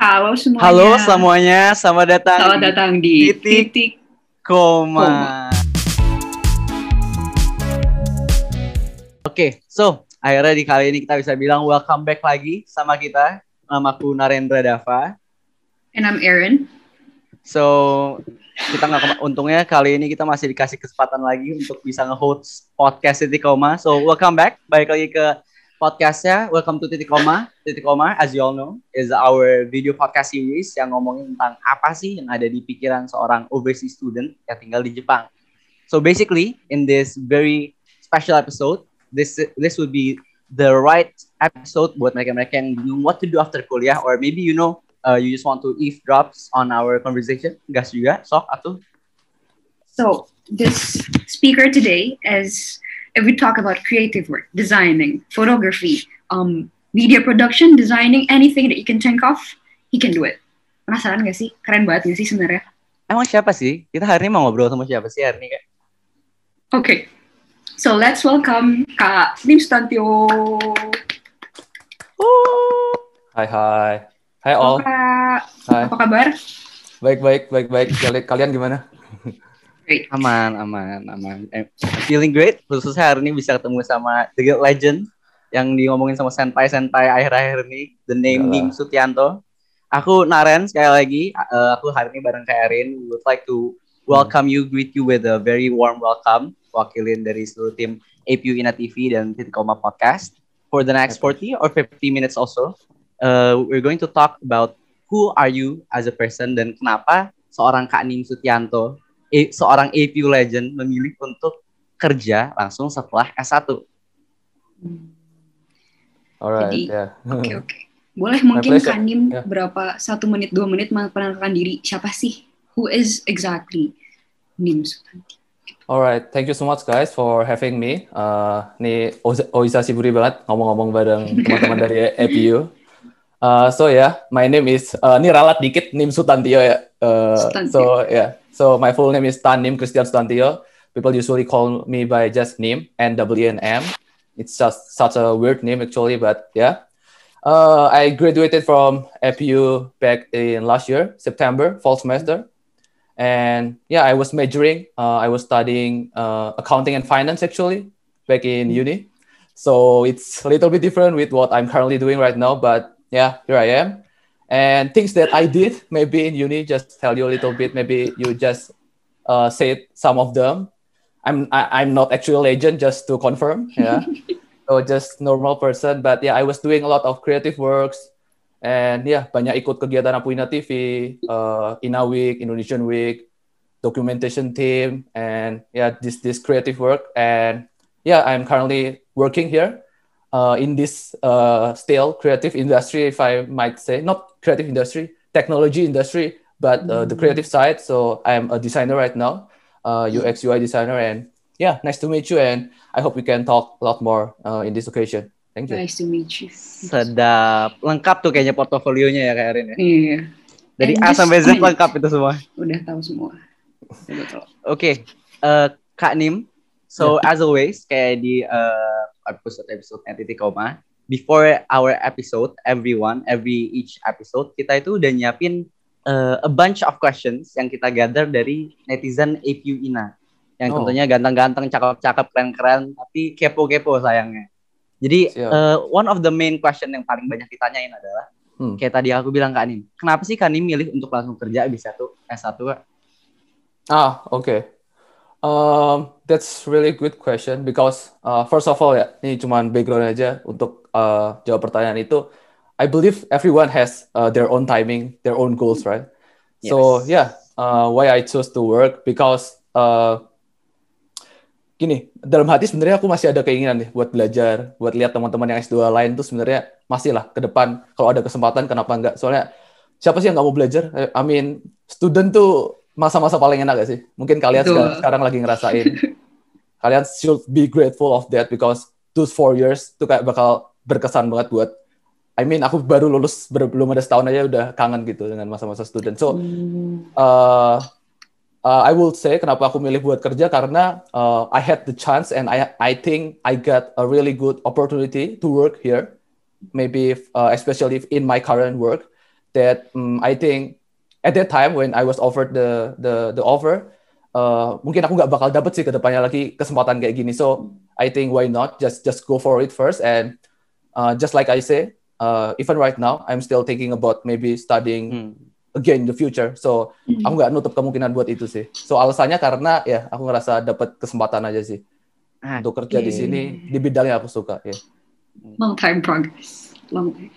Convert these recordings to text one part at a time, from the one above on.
Halo semuanya. Halo semuanya, selamat datang Selamat datang di Titik Titik. Koma. Koma. Oke, so akhirnya di kali ini kita bisa bilang welcome back lagi sama kita. Namaku Narendra Dava. And I'm Erin. So kita nggak untungnya kali ini kita masih dikasih kesempatan lagi untuk bisa nge-host podcast Titik Koma. So welcome back, balik lagi ke podcastnya. Welcome to Titik Koma. Titik Koma, as you all know, is our video podcast series yang ngomongin tentang apa sih yang ada di pikiran seorang overseas student yang tinggal di Jepang. So basically, in this very special episode, this this would be the right episode buat mereka-mereka yang bingung what to do after kuliah, or maybe you know uh, you just want to eavesdrops on our conversation. Gas juga, sok atuh. So this speaker today is if we talk about creative work, designing, photography, um, media production, designing, anything that you can think of, he can do it. Penasaran gak sih? Keren banget gak sih sebenarnya? Emang siapa sih? Kita hari ini mau ngobrol sama siapa sih hari ini kak? Okay. So let's welcome Kak Nim Stantio. Hai hai. Hai all. Kak. Hai. Apa kabar? Baik baik baik baik. Kali- Kalian gimana? Great. Aman, aman, aman. I'm feeling great. Khususnya hari ini bisa ketemu sama The Guild Legend yang diomongin sama senpai-senpai akhir-akhir ini. The name. Nim Sutianto. Aku Naren sekali lagi. Uh, aku hari ini bareng Kak Erin. We would like to welcome you, greet you with a very warm welcome. Wakilin dari seluruh tim APU Ina TV dan Titik Koma Podcast. For the next 40 or 50 minutes also, uh, we're going to talk about who are you as a person dan kenapa seorang Kak Nim Sutianto eh, seorang APU legend memilih untuk kerja langsung setelah S1. Alright. Jadi, ya. Oke oke. Boleh mungkin pleasure. Kanim Ya. berapa satu menit dua menit memperkenalkan diri siapa sih? Who is exactly Nim Sutanti? Alright. Thank you so much guys for having me. Uh, nih Oza- Oisa Siburi banget ngomong-ngomong bareng teman-teman dari APU. Uh, so yeah, my name is uh, ini ralat dikit Nim Sutantio ya. Uh, Sutantio. so yeah, so my full name is Tan Nim Christian Sutantio. People usually call me by just Nim N W N M. It's just such a weird name actually, but yeah. Uh, I graduated from APU back in last year, September, fall semester. And yeah, I was majoring. Uh, I was studying uh, accounting and finance actually back in uni. So it's a little bit different with what I'm currently doing right now. But yeah, here I am. And things that I did maybe in uni, just tell you a little bit. Maybe you just uh, say some of them. I'm I, I'm not actually a legend, just to confirm. Yeah. so just normal person. But yeah, I was doing a lot of creative works. And yeah, banyak ikut kegiatan Apuina TV, uh, Ina Week, Indonesian Week, documentation team, and yeah, this this creative work. And yeah, I'm currently working here uh, in this uh, still creative industry, if I might say, not creative industry, technology industry, but uh, the creative side. So I'm a designer right now, uh, UX UI designer, and yeah, nice to meet you. And I hope we can talk a lot more uh, in this occasion. Thank you. Nice to meet you. Sedap. Lengkap tuh kayaknya portofolionya ya Kak Erin ya. Iya, Dari And A sampai Z lengkap itu semua. udah tahu semua. Betul. Oke, eh, Kak Nim. So as always, kayak di eh, episode-episode titik koma, before our episode, everyone, every each episode, kita itu udah nyiapin eh, a bunch of questions yang kita gather dari netizen APU Ina. Yang Oh. tentunya ganteng-ganteng, cakep-cakep, keren-keren, tapi kepo-kepo sayangnya. Jadi Siap. eh, one of the main question yang paling banyak ditanyain adalah, Hmm. kayak tadi aku bilang Kak Nim, kenapa sih Kak Nim milih untuk langsung kerja bisa tuh S1 Kak? Ah, okay. Um, that's really good question because uh, first of all ya, ini cuman background aja untuk uh, jawab pertanyaan itu. I believe everyone has uh, their own timing, their own goals, right? So Yes. yeah, uh, why I chose to work because uh, gini, dalam hati sebenarnya aku masih ada keinginan nih buat belajar, buat lihat teman-teman yang S2 lain tuh sebenarnya masih lah ke depan kalau ada kesempatan kenapa enggak? Soalnya siapa sih yang nggak mau belajar? Eh, I mean, student tuh masa-masa paling enak gak sih? Mungkin kalian sekarang, sekarang lagi ngerasain. kalian should be grateful of that because those four years tuh kayak bakal berkesan banget buat I mean, aku baru lulus ber- belum ada setahun aja udah kangen gitu dengan masa-masa student. So, Hmm. uh, uh, I will say kenapa aku milih buat kerja karena uh, I had the chance and I I think I got a really good opportunity to work here. Maybe if, uh, especially if in my current work that um, I think at that time when I was offered the the the offer uh, mungkin aku nggak bakal dapet sih ke depannya lagi kesempatan kayak gini. So I think why not just just go for it first and uh, just like I say uh, even right now I'm still thinking about maybe studying Hmm. again in the future. So Hmm. aku nggak nutup kemungkinan buat itu sih. So alasannya karena ya aku ngerasa dapat kesempatan aja sih Ah, untuk kerja di Oke. sini di bidang yang aku suka. Ya. Long time progress. Long time.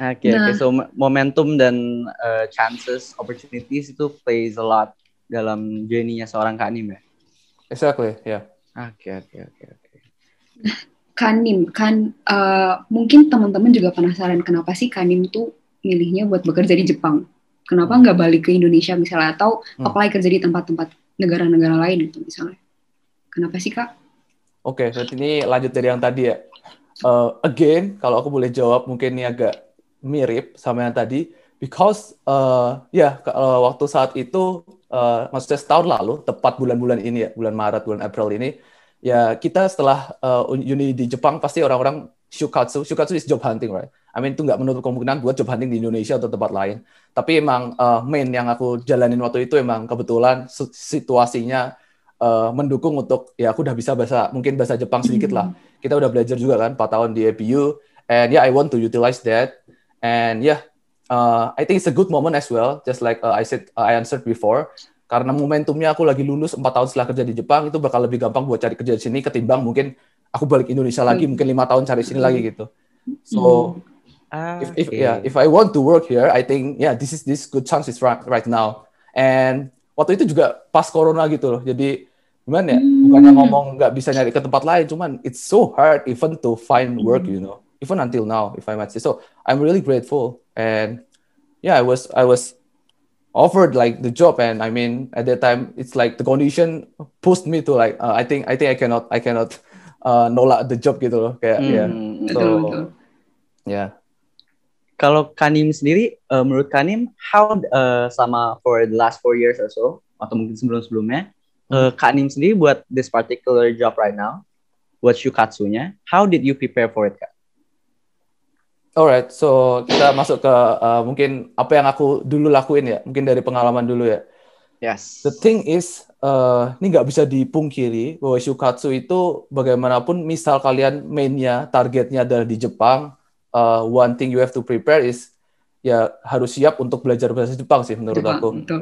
Oke, oke. Nah. So mo- momentum dan uh, chances, opportunities itu plays a lot dalam journey-nya seorang Kak Nim ya. Exactly, ya. Oke, oke, oke, oke. Kanim kan eh, mungkin teman-teman juga penasaran kenapa sih Kanim tuh milihnya buat bekerja di Jepang. Kenapa nggak balik ke Indonesia misalnya atau Hmm. apply kerja di tempat-tempat negara-negara lain gitu misalnya. Kenapa sih kak? Oke, berarti ini lanjut dari yang tadi ya. Uh, again, kalau aku boleh jawab mungkin ini agak mirip sama yang tadi. Because uh, ya kalau waktu saat itu, uh, maksudnya setahun lalu, tepat bulan-bulan ini ya, bulan Maret, bulan April ini, ya kita setelah uh, uni di Jepang pasti orang-orang shukatsu, shukatsu is job hunting, right? I mean itu nggak menutup kemungkinan buat job hunting di Indonesia atau tempat lain. Tapi emang uh, main yang aku jalanin waktu itu emang kebetulan situasinya uh, mendukung untuk ya aku udah bisa bahasa mungkin bahasa Jepang sedikit lah. Kita udah belajar juga kan 4 tahun di APU and yeah I want to utilize that and yeah uh, I think it's a good moment as well just like uh, I said uh, I answered before. Karena momentumnya aku lagi lulus 4 tahun setelah kerja di Jepang itu bakal lebih gampang buat cari kerja di sini ketimbang mungkin aku balik Indonesia lagi Hmm. mungkin lima tahun cari sini lagi gitu. So Ah, if, if yeah if I want to work here I think yeah this is this good chance is right right now. And waktu itu juga pas corona gitu loh. Jadi gimana ya? Hmm. bukannya ngomong nggak bisa nyari ke tempat lain cuman it's so hard even to find work you know. Even until now if I might say. So I'm really grateful and yeah I was I was offered like the job and I mean at that time it's like the condition pushed me to like uh, I think I think I cannot I cannot uh, nolak the job gitu loh kayak Hmm, ya hmm. Betul, So- betul. ya Kalau Kanim sendiri, eh, menurut Kanim, how eh, sama for the last four years or so, atau mungkin sebelum-sebelumnya, eh, Kanim sendiri buat this particular job right now, buat Shukatsu-nya, how did you prepare for it, Kak? Alright, so kita masuk ke uh, mungkin apa yang aku dulu lakuin ya, mungkin dari pengalaman dulu ya. Yes. The thing is, uh, ini nggak bisa dipungkiri bahwa shukatsu itu bagaimanapun misal kalian mainnya, targetnya adalah di Jepang, uh, one thing you have to prepare is ya harus siap untuk belajar bahasa Jepang sih menurut Jepang, aku. betul.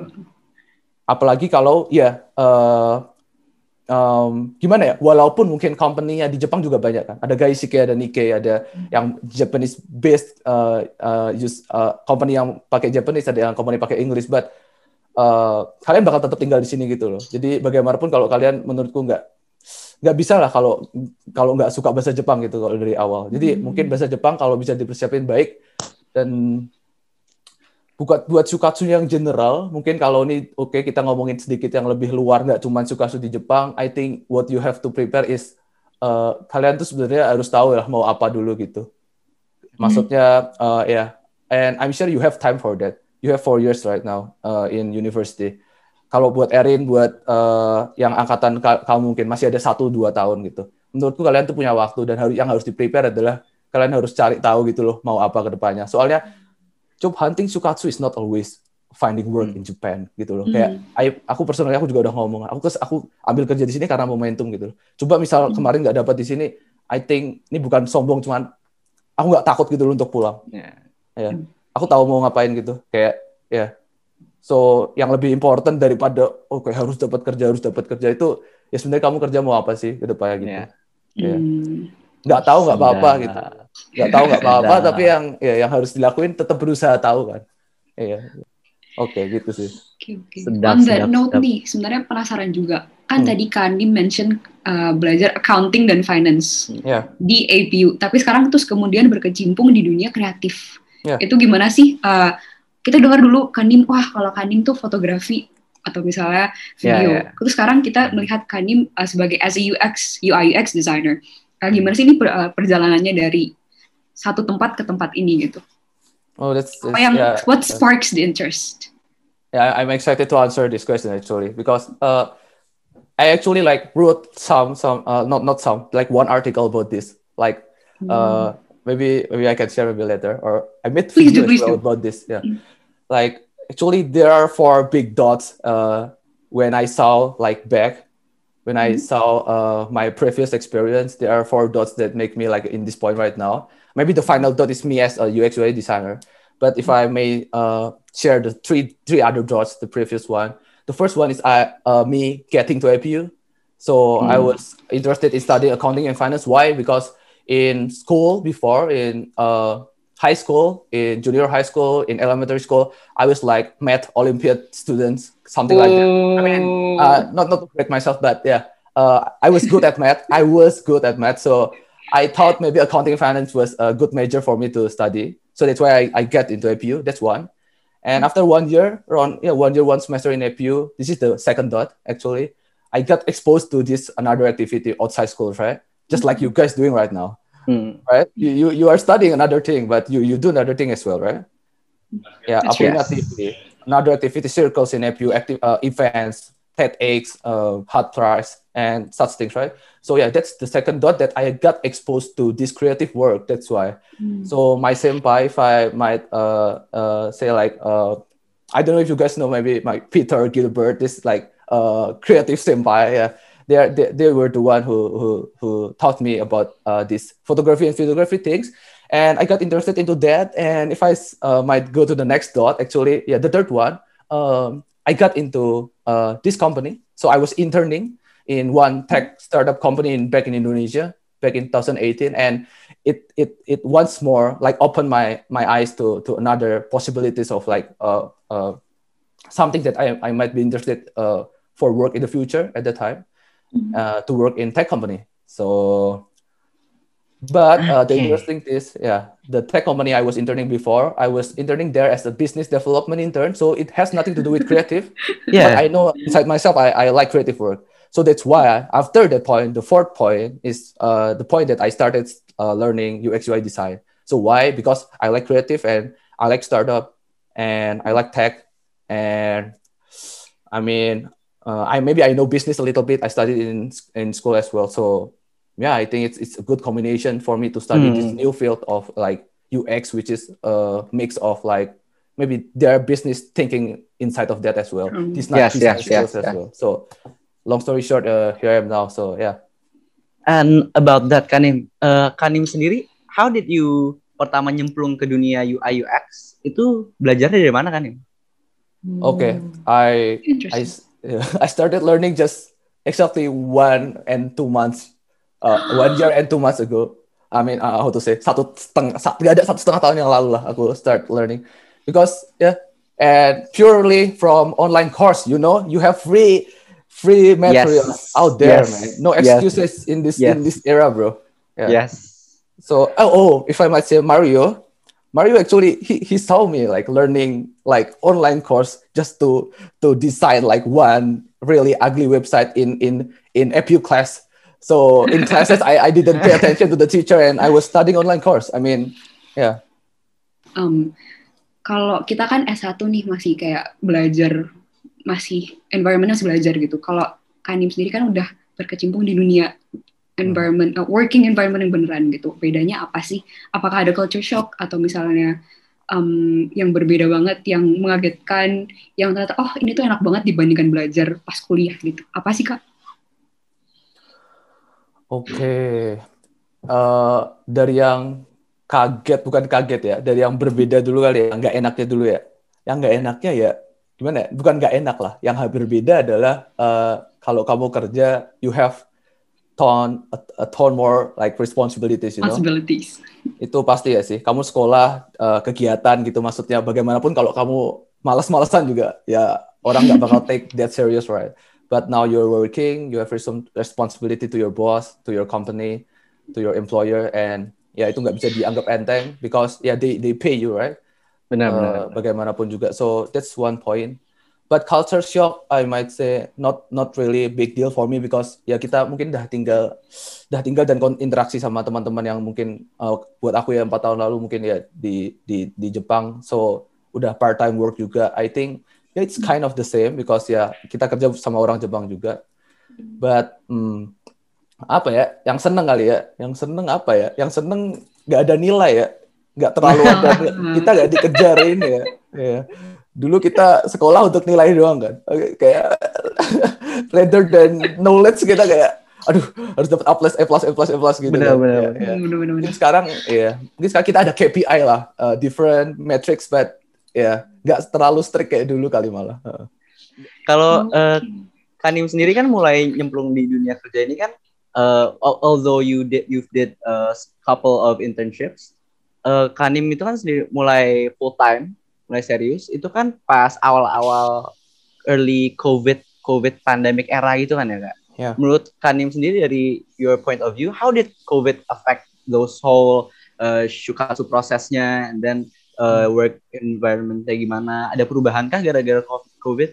Apalagi kalau ya uh, um, gimana ya, walaupun mungkin company-nya di Jepang juga banyak kan. Ada Gaishike, ada Nikkei, ada yang Japanese based uh, uh, use uh, company yang pakai Japanese, ada yang company pakai English, but uh, kalian bakal tetap tinggal di sini gitu loh. Jadi bagaimanapun kalau kalian menurutku nggak nggak bisa lah kalau kalau nggak suka bahasa Jepang gitu kalau dari awal. Jadi Hmm. mungkin bahasa Jepang kalau bisa dipersiapin baik dan buat buat shukatsu yang general mungkin kalau ini oke kita ngomongin sedikit yang lebih luar nggak cuma shukatsu di Jepang I think what you have to prepare is uh, kalian tuh sebenarnya harus tahu lah mau apa dulu gitu. Maksudnya uh, ya and I'm sure you have time for that. You have four years right now uh, in university. Kalau buat Erin buat uh, yang angkatan ka- kamu mungkin masih ada satu dua tahun gitu. Menurutku kalian tuh punya waktu dan harus yang harus di prepare adalah kalian harus cari tahu gitu loh mau apa ke depannya. Soalnya job hunting shukatsu is not always finding work in Japan gitu loh. Kayak I- aku personally aku juga udah ngomong, aku kes, aku ambil kerja di sini karena momentum gitu loh. Coba misal kemarin nggak dapat di sini, I think ini bukan sombong cuman aku nggak takut gitu loh untuk pulang. Ya. Ya. Aku tahu mau ngapain gitu. Kayak ya. So yang lebih important daripada oke harus dapat kerja harus dapat kerja itu ya sebenarnya kamu kerja mau apa sih ke depannya gitu. Ya. Ya. Hmm. Nggak tahu nggak apa-apa gitu. Nggak tahu nggak apa-apa tapi yang ya yang harus dilakuin tetap berusaha tahu kan. Iya. Oke gitu sih. Sedap, On that sedap, note sedap. nih, sebenarnya penasaran juga. Kan Hmm. tadi Kandi mention uh, belajar accounting dan finance Ya. di APU, tapi sekarang terus kemudian berkecimpung di dunia kreatif. Ya. Itu gimana sih? Uh, kita dengar dulu Kanim, wah kalau Kanim tuh fotografi atau misalnya Ya, video. ya. Terus sekarang kita melihat Kanim uh, sebagai as a UX, UI UX designer. Uh, gimana sih ini per- uh, perjalanannya dari satu tempat ke tempat ini gitu? Oh, that's, Apa that's- yang ya. what sparks the interest? yeah, I'm excited to answer this question actually because uh, I actually like wrote some some uh, not not some like one article about this. Like uh, maybe maybe I can share maybe later or I made Please do, please well do. about this. Yeah, like actually there are four big dots. Uh, when I saw like back when I saw uh, my previous experience, there are four dots that make me like in this point right now. Maybe the final dot is me as a UX UI designer. But if I may uh, share the three three other dots, the previous one, the first one is I uh, me getting to APU. So I was interested in studying accounting and finance. Why? Because in school before, in uh, high school, in junior high school, in elementary school, I was like math Olympiad students, something like that. I mean, uh, not not to grade myself, but yeah, uh, I was good at math. I was good at math, so I thought maybe accounting finance was a good major for me to study. So that's why I, I get into APU. That's one. And after one year, around yeah, one year, one semester in APU, this is the second dot actually. I got exposed to this another activity outside school, right? Just like you guys doing right now, Hmm. right? You, you you are studying another thing, but you you do another thing as well, right? Yeah, That's uploading right. activity, another activity circles in APU, active uh, events, TEDx, uh, hard prize, and such things, right? So yeah, that's the second dot that I got exposed to this creative work. That's why. So my senpai, if I might uh, uh, say like, uh, I don't know if you guys know maybe my Peter Gilbert, this like uh, creative senpai. Yeah, they, are, they they were the one who who who taught me about uh, this photography and videography things, and I got interested into that. And if i uh, might go to the next dot, actually, yeah, the third one, um, I got into uh, this company. So I was interning in one tech startup company in back in Indonesia back in 2018, and it it it once more like opened my my eyes to to another possibilities of like uh, uh, something that I, I might be interested uh, for work in the future at the time uh, to work in tech company. So, but uh, the Okay. interesting is, yeah, the tech company I was interning before, I was interning there as a business development intern. So it has nothing to do with creative. But Yeah. I know inside myself, I, I like creative work. So that's why after that point, the fourth point is uh, the point that I started uh, learning UX UI design. So why? Because I like creative and I like startup and I like tech and I mean, uh, I maybe I know business a little bit. I studied in in school as well. So yeah, I think it's it's a good combination for me to study this Hmm. new field of like UX, which is a mix of like maybe their business thinking inside of that as well. Mm. It's not Yes, yes, skills yes, as yes. well. So long story short, uh, here I am now. So yeah. And about that Kanim, Eh, Kanim sendiri, how did you pertama nyemplung ke dunia UI UX itu belajarnya dari mana Kanim? Okay, I I I started learning just exactly one and two months, uh, one year and two months ago. I mean, uh, how to say, satu setengah, sa- nggak ada satu setengah tahun yang lalu lah aku start learning, because yeah, and purely from online course, you know, you have free free materials out there, yes, man. No yes, excuses in this in yes. this era, bro. Yeah. Yes. So oh, oh, if I might say Mario, Mario actually he, he saw me like learning like online course just to to design like one really ugly website in in in APU class. So in classes I, I didn't pay attention to the teacher and I was studying online course. I mean, yeah. um, kalau kita kan S1 nih masih kayak belajar, masih environmentnya masih belajar gitu. Kalau Kanim sendiri kan udah berkecimpung di dunia environment, uh, working environment yang beneran gitu. Bedanya apa sih? Apakah ada culture shock atau misalnya um, yang berbeda banget, yang mengagetkan, yang ternyata oh ini tuh enak banget dibandingkan belajar pas kuliah gitu. Apa sih kak? Oke. Eh, dari yang kaget bukan kaget ya, dari yang berbeda dulu kali ya, yang nggak enaknya dulu ya. Yang nggak enaknya ya gimana ya? Bukan nggak enak lah. Yang berbeda adalah eh, kalau kamu kerja, you have ton a, a ton more like responsibilities, you know. Possibilities. Itu pasti ya sih. Kamu sekolah eh, kegiatan gitu maksudnya bagaimanapun kalau kamu malas-malasan juga ya orang nggak bakal take that serious right. But now you're working, you have some responsibility to your boss, to your company, to your employer, and ya itu nggak bisa dianggap enteng because ya they they pay you right. Benar, benar. Uh, bagaimanapun juga. So that's one point. But culture shock, I might say not not really a big deal for me because ya kita mungkin dah tinggal dah tinggal dan interaksi sama teman-teman yang mungkin uh, buat aku ya empat tahun lalu mungkin ya di di di Jepang. So udah part time work juga. I think yeah, it's kind of the same because ya kita kerja sama orang Jepang juga. But hmm, apa ya? Yang seneng kali ya. Yang seneng apa ya? Yang seneng nggak ada nilai ya. Nggak terlalu ada. kita nggak dikejar ini ya. ya. Dulu kita sekolah untuk nilai doang kan. Oke, Kayak rather than knowledge kita kayak aduh harus dapat A plus A plus A plus A plus gitu. Benar, kan. benar, Ya, benar. ya. Mungkin sekarang ya mungkin sekarang kita ada KPI lah uh, different metrics but ya nggak terlalu strict kayak dulu kali malah Uh. Kalau eh, Kanim sendiri kan mulai nyemplung di dunia kerja ini kan, eh, al- although you did you did a couple of internships, eh, Kanim itu kan sendiri mulai full time, mulai serius. Itu kan pas awal-awal early COVID COVID pandemic era gitu kan ya kak. Ya. Menurut Kanim sendiri dari your point of view, how did COVID affect those whole uh, shukatsu prosesnya and then uh, work environment-nya gimana? Ada perubahan kah gara-gara COVID?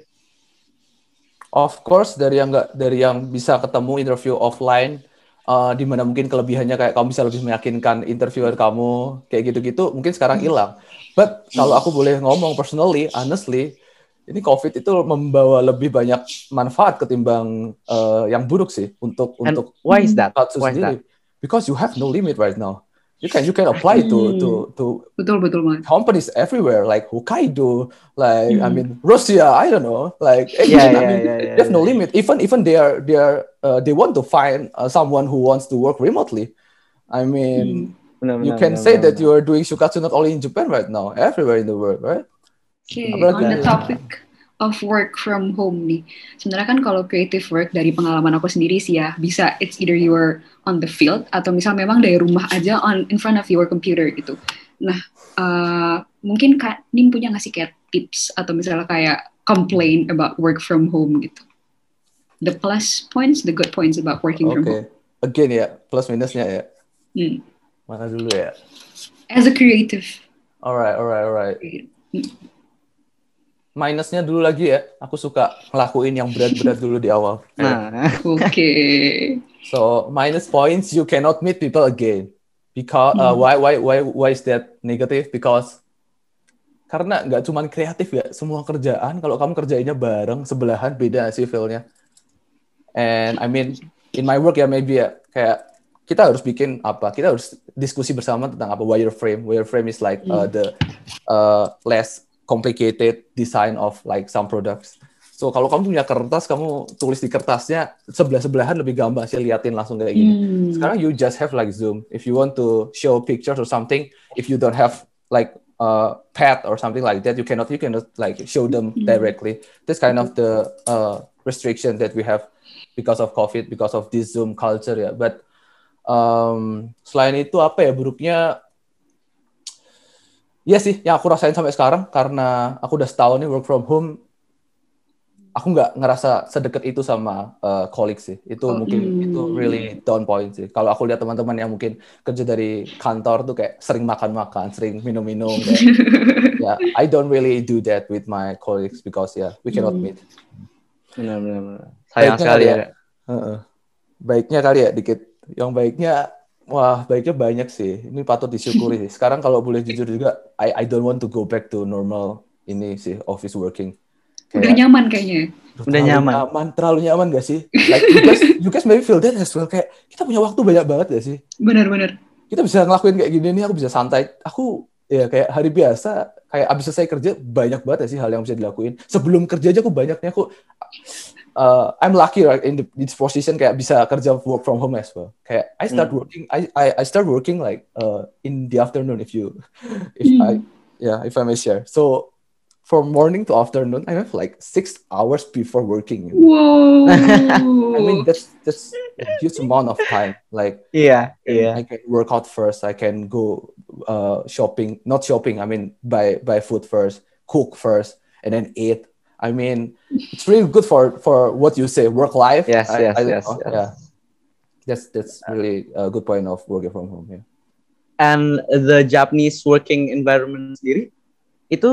of course dari yang nggak dari yang bisa ketemu interview offline uh, di mana mungkin kelebihannya kayak kamu bisa lebih meyakinkan interviewer kamu kayak gitu-gitu mungkin sekarang hilang but kalau aku boleh ngomong personally honestly ini COVID itu membawa lebih banyak manfaat ketimbang uh, yang buruk sih untuk And untuk why is that? Why is that? Because you have no limit right now. You can you can apply to to to Betul, betul banget. companies everywhere like Hokkaido, like I Hmm. mean Russia. I don't know, like Yeah, yeah, I mean, yeah, yeah, they have no yeah. limit. Even even they are they are uh, they want to find uh, someone who wants to work remotely. I mean, Benar, you benar, can benar, say benar, that you are doing shukatsu not only in Japan right now, everywhere in the world, right? Oke, Apalagi on the ada- topic of work from home nih. Sebenarnya kan kalau creative work dari pengalaman aku sendiri sih ya, bisa it's either you are on the field atau misal memang dari rumah aja on in front of your computer gitu. Nah, uh, mungkin Kak Nim punya ngasih kayak tips atau misalnya kayak complain about work from home gitu. The plus points, the good points about working from home. Okay. Again ya, plus minusnya ya. Hmm. Mana dulu ya? As a creative. Alright, alright, alright. Minusnya dulu lagi ya. Aku suka ngelakuin yang berat-berat dulu di awal. Nah, Oke. So minus points, you cannot meet people again. Because uh, why why why why is that negative? Because karena nggak cuman kreatif ya, semua kerjaan kalau kamu kerjainnya bareng sebelahan beda sih feel-nya. And I mean in my work ya maybe ya kayak kita harus bikin apa? Kita harus diskusi bersama tentang apa wireframe. Wireframe is like uh, the uh, less complicated design of like some products. So kalau kamu punya kertas, kamu tulis di kertasnya sebelah-sebelahan lebih gampang sih liatin langsung kayak gini. Hmm. Sekarang you just have like Zoom. If you want to show pictures or something, if you don't have like a pad or something like that, you cannot you cannot like show them directly. That's kind of the uh, restriction that we have because of COVID, because of this Zoom culture ya. But um, selain itu apa ya buruknya? Iya sih, yang aku rasain sampai sekarang karena aku udah setahun nih work from home, aku nggak ngerasa sedekat itu sama uh, colleagues sih. Itu Oh, mungkin hmm. itu really down point sih. Kalau aku lihat teman-teman yang mungkin kerja dari kantor tuh kayak sering makan-makan, sering minum-minum. kayak, ya, I don't really do that with my colleagues because ya, we cannot Hmm. meet. benar, benar, benar. Sayang Baiknya sekali kali ya. ya. Heeh. Baiknya kali ya dikit. Yang baiknya, wah baiknya banyak sih. Ini patut disyukuri sih. Sekarang kalau boleh jujur juga, I I don't want to go back to normal ini sih office working. Udah nyaman kayaknya. Udah terlalu nyaman. terlalu nyaman gak sih? Like you guys, you guys maybe feel that as well. Kayak kita punya waktu banyak banget gak sih? Benar-benar. Kita bisa ngelakuin kayak gini nih, aku bisa santai. Aku ya kayak hari biasa, kayak abis selesai kerja banyak banget ya sih hal yang bisa dilakuin. Sebelum kerja aja aku banyaknya aku uh, I'm lucky right in the, this position kayak bisa kerja work from home as well. Kayak I start Hmm. working, I, I I start working like uh, in the afternoon if you if Hmm. I yeah if I may share. So from morning to afternoon, I have like six hours before working. you know. Wow. I mean that's that's a huge amount of time. Like Iya, iya. I can work out first. I can go uh, shopping, not shopping. I mean buy buy food first, cook first, and then eat. I mean it's really good for for what you say work life. Yes, I- yes, I- yes, oh, yes. Yeah, that's that's really a good point of working from home. Yeah. And the Japanese working environment sendiri itu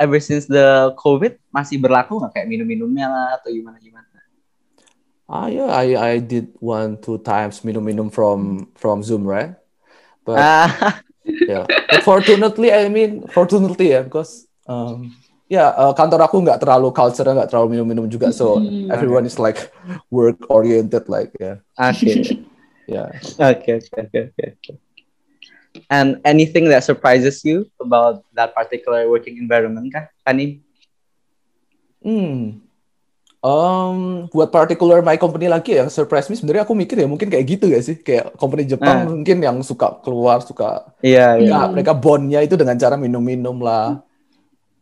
ever since the COVID masih berlaku nggak kayak minum-minumnya lah atau gimana gimana? Ah yeah, I I did one two times minum minum from from Zoom right, but Ah, yeah. But fortunately, I mean fortunately yeah, because um ya eh, kantor aku nggak terlalu culture nggak terlalu minum-minum juga so Hmm. everyone is like work oriented like ya Oke. ya Oke, oke, oke, oke. oke. And anything that surprises you about that particular working environment kah, Kani? Hmm. Um, buat particular my company lagi yang surprise me sebenarnya aku mikir ya mungkin kayak gitu gak sih kayak company Jepang Ah. mungkin yang suka keluar suka Iya, iya. ya, mereka bondnya itu dengan cara minum-minum lah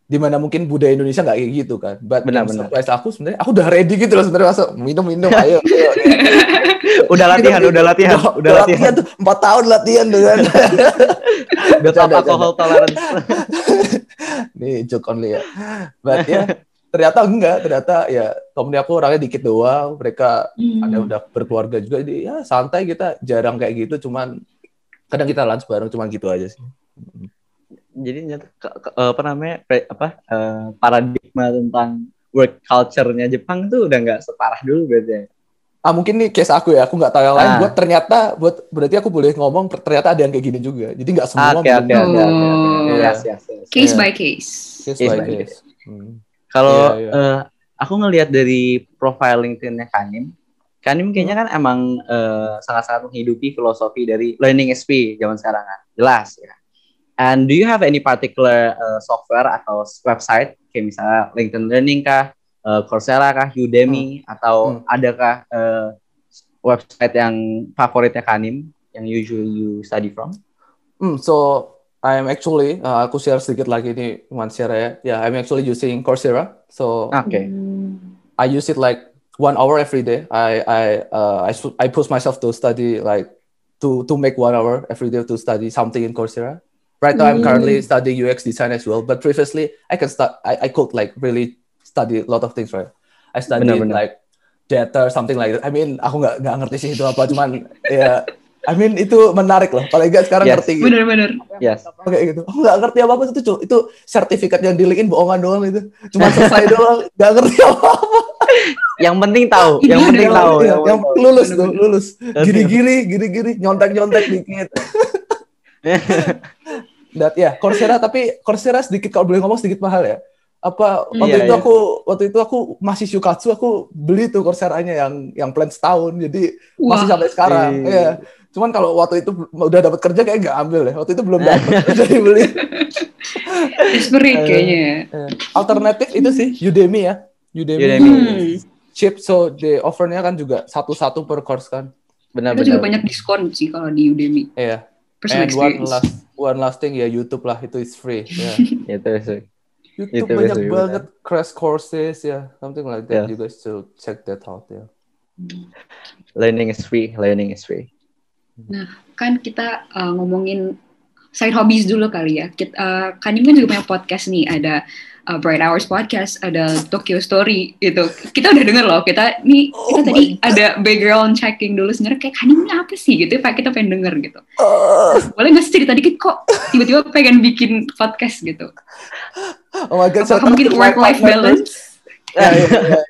di mana mungkin budaya Indonesia nggak kayak gitu kan but Benar, benar. surprise aku sebenarnya aku udah ready gitu loh sebenarnya masa minum-minum ayo, ayo. Udah latihan, Minum, udah latihan, udah, udah latihan. tuh empat tahun latihan up Bercanda, alcohol tolerance. nih joke only ya but ya ternyata enggak ternyata ya company aku orangnya dikit doang mereka Hmm. ada udah berkeluarga juga jadi ya santai kita jarang kayak gitu cuman kadang kita lunch bareng cuman gitu aja sih Jadi nyata, ke- ke- apa namanya pre- apa eh, paradigma tentang work culture-nya Jepang tuh udah nggak separah dulu berarti. ya? ah mungkin nih case aku ya aku nggak tahu yang lain Ah. buat ternyata buat berarti aku boleh ngomong ternyata ada yang kayak gini juga jadi nggak semua. Oh. Yes, yes, yes. Case by case. case Case by by case. Hmm. Kalau Iya, iya. eh, aku ngelihat dari profile LinkedIn-nya Kanim, Kanim kayaknya kan emang eh, sangat-sangat menghidupi filosofi dari learning SP zaman sekarang kan. Jelas ya. And do you have any particular eh, software atau website kayak misalnya LinkedIn Learning kah, eh, Coursera kah, Udemy atau Hmm. adakah eh, website yang favoritnya Kanim yang usually you study from? Hmm, so I'm actually uh, aku share sedikit lagi nih teman share ya. Yeah, I'm actually using Coursera. So. Hmm. I use it like one hour every day. I I uh, I I push myself to study like to to make one hour every day to study something in Coursera. Right now, I'm Mm. currently studying UX design as well. But previously, I can start. I, I could like really study a lot of things. Right? I studied like data or something like that. I mean, aku nggak nggak ngerti sih itu apa. Cuman ya, I mean itu menarik loh. Paling nggak sekarang Yes. ngerti gitu. Bener-bener. Yes. kayak gitu. Aku nggak ngerti apa apa itu cu- itu sertifikat yang di LinkedIn bohongan doang itu. Cuma selesai doang, nggak ngerti apa apa. Yang penting tahu, yang penting yang- tahu. yang, yang lulus tuh, Bener-bener. lulus. Gini-gini, gini-gini, nyontek-nyontek dikit. Dan ya, Coursera tapi Coursera sedikit kalau boleh ngomong sedikit mahal ya. Apa waktu Iya, itu iya. aku waktu itu aku masih Shukatsu aku beli tuh Coursera-nya yang yang plan setahun. Jadi masih Wah. sampai sekarang. Iya. Iya. Cuman kalau waktu itu udah dapat kerja kayak nggak ambil ya. Waktu itu belum dapat jadi beli. Desperate Eh, kayaknya ya. Eh, Alternatif itu sih Udemy ya. Udemy, Udemy. Hmm. cheap so the offernya kan juga satu-satu per course kan. Benar Itu juga benar. banyak diskon sih kalau di Udemy. Iya. Personal And one last one last thing ya YouTube lah itu is free. Ya. Itu sih. YouTube Itu banyak banget crash courses ya, something like that. Yeah. You guys should check that out ya. Learning is free, learning is free. Kan kita uh, ngomongin side hobbies dulu kali ya. Kita, uh, Kanim kan juga punya podcast nih, ada uh, Bright Hours Podcast, ada Tokyo Story gitu. Kita udah denger loh, kita nih kita Oh tadi ada background checking dulu sebenarnya kayak Kanim ini apa sih gitu, Pak kita pengen denger gitu. Oh, Boleh nggak sih cerita dikit kok tiba-tiba pengen bikin podcast gitu? oh my god, shout Apakah out mungkin to work life balance? first. Yeah, yeah, yeah,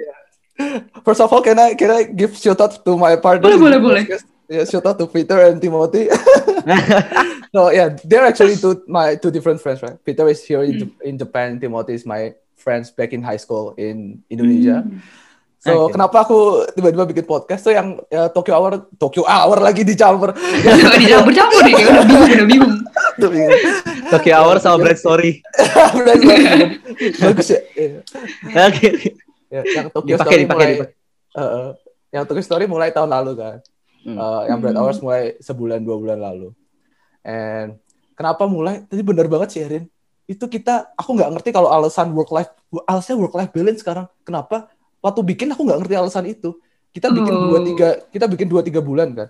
yeah. First of all, can I can I give shout out to my partner? Boleh, boleh, boleh. Yeah, shout out to Peter and Timothy. so yeah, they're actually two my two different friends, right? Peter is here in, in Japan. Timothy is my friends back in high school in Indonesia. Hmm. So Oke. kenapa aku tiba-tiba bikin podcast tuh yang ya, Tokyo Hour, Tokyo Hour lagi dicampur. Nggak dicampur-campur nih, kayak udah bingung, udah bingung. Tokyo Hour sama Bread Story. Bener, bener. Bagus ya. Iya. Oke. Ya, yang Tokyo Dipakai, Story dipakai, mulai, dipakai. Uh, uh, yang Tokyo Story mulai tahun lalu kan. Hmm. Uh, yang Bread Hmm. Hours mulai sebulan dua bulan lalu. And kenapa mulai? Tadi bener banget sih Erin. Itu kita, aku nggak ngerti kalau alasan work life, alasan work life balance sekarang. Kenapa? Waktu bikin aku nggak ngerti alasan itu. Kita bikin Oh. dua tiga, kita bikin dua tiga bulan kan.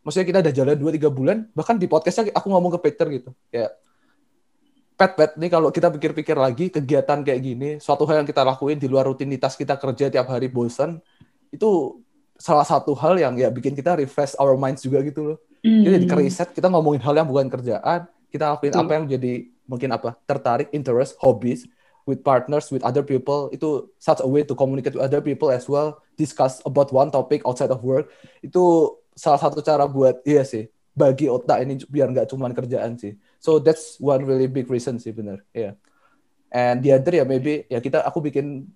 Maksudnya kita udah jalan dua tiga bulan. Bahkan di podcastnya aku ngomong ke Peter gitu. Ya, pet pet nih kalau kita pikir-pikir lagi kegiatan kayak gini, suatu hal yang kita lakuin di luar rutinitas kita kerja tiap hari bosan, itu salah satu hal yang ya bikin kita refresh our minds juga gitu loh. Jadi Hmm. ke reset kita ngomongin hal yang bukan kerjaan, kita lakuin Betul. apa yang jadi mungkin apa tertarik, interest, hobbies with partners, with other people itu such a way to communicate with other people as well, discuss about one topic outside of work itu salah satu cara buat iya sih bagi otak ini biar nggak cuma kerjaan sih. So that's one really big reason sih bener. Iya. and the other ya maybe ya kita aku bikin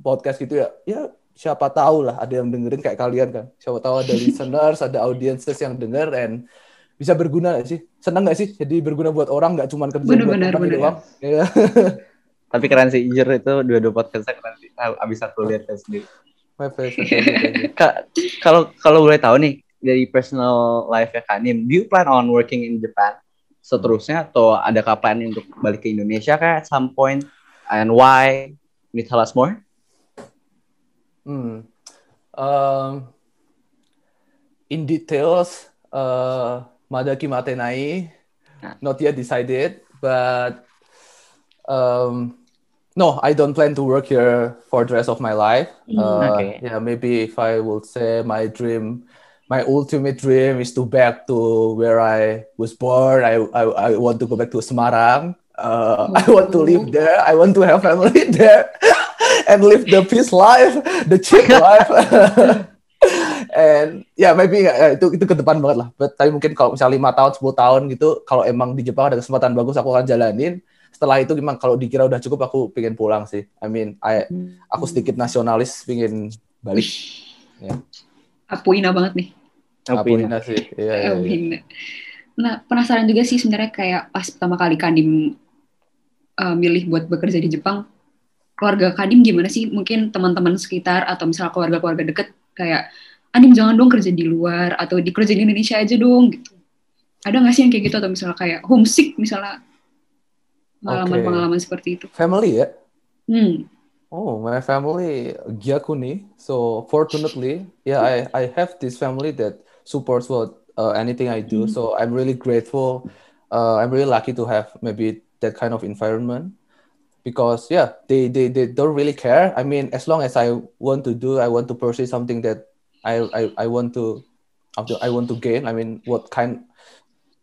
podcast gitu ya ya siapa tahu lah ada yang dengerin kayak kalian kan siapa tahu ada listeners ada audiences yang denger and bisa berguna gak sih senang gak sih jadi berguna buat orang nggak cuma kerja Bener, buat bener, orang bener. doang ya Tapi keren sih, jujur itu dua-dua podcastnya keren sih. Ah, Abis aku lihat kan sendiri. Kalau kalau boleh tahu nih dari personal life ya Kak Nim, do you plan on working in Japan seterusnya atau adakah plan untuk balik ke Indonesia kah at some point and why? Can you tell us more? Hmm. Um, in details, uh, Madaki Matenai, not yet decided, but um, no, I don't plan to work here for the rest of my life. Uh, Okay. Yeah, maybe if I would say my dream, my ultimate dream is to back to where I was born. I I, I want to go back to Semarang. Uh, I want to live there. I want to have family there and live the peace life, the chill life. And ya maybe ya, itu itu ke depan banget lah. But, tapi mungkin kalau misalnya lima tahun, 10 tahun gitu, kalau emang di Jepang ada kesempatan bagus, aku akan jalanin. Setelah itu memang kalau dikira udah cukup, aku pengen pulang sih. I mean, I, aku sedikit nasionalis, pengen balik. Apuina banget nih. Apuina sih. Iya, iya, iya. Apuina. Nah, penasaran juga sih sebenarnya kayak pas pertama kali Kadim uh, milih buat bekerja di Jepang, keluarga Kadim gimana sih? Mungkin teman-teman sekitar atau misalnya keluarga-keluarga deket kayak, Adim jangan dong kerja di luar atau di kerja di Indonesia aja dong gitu. Ada nggak sih yang kayak gitu atau misalnya kayak homesick misalnya pengalaman-pengalaman seperti itu? Family ya? Hmm. Oh, my family Gyakuni. So fortunately, yeah, I, I have this family that supports what uh, anything I do. So I'm really grateful. Uh, I'm really lucky to have maybe that kind of environment because yeah, they, they they don't really care. I mean, as long as I want to do, I want to pursue something that I I, I want to I want to gain. I mean, what kind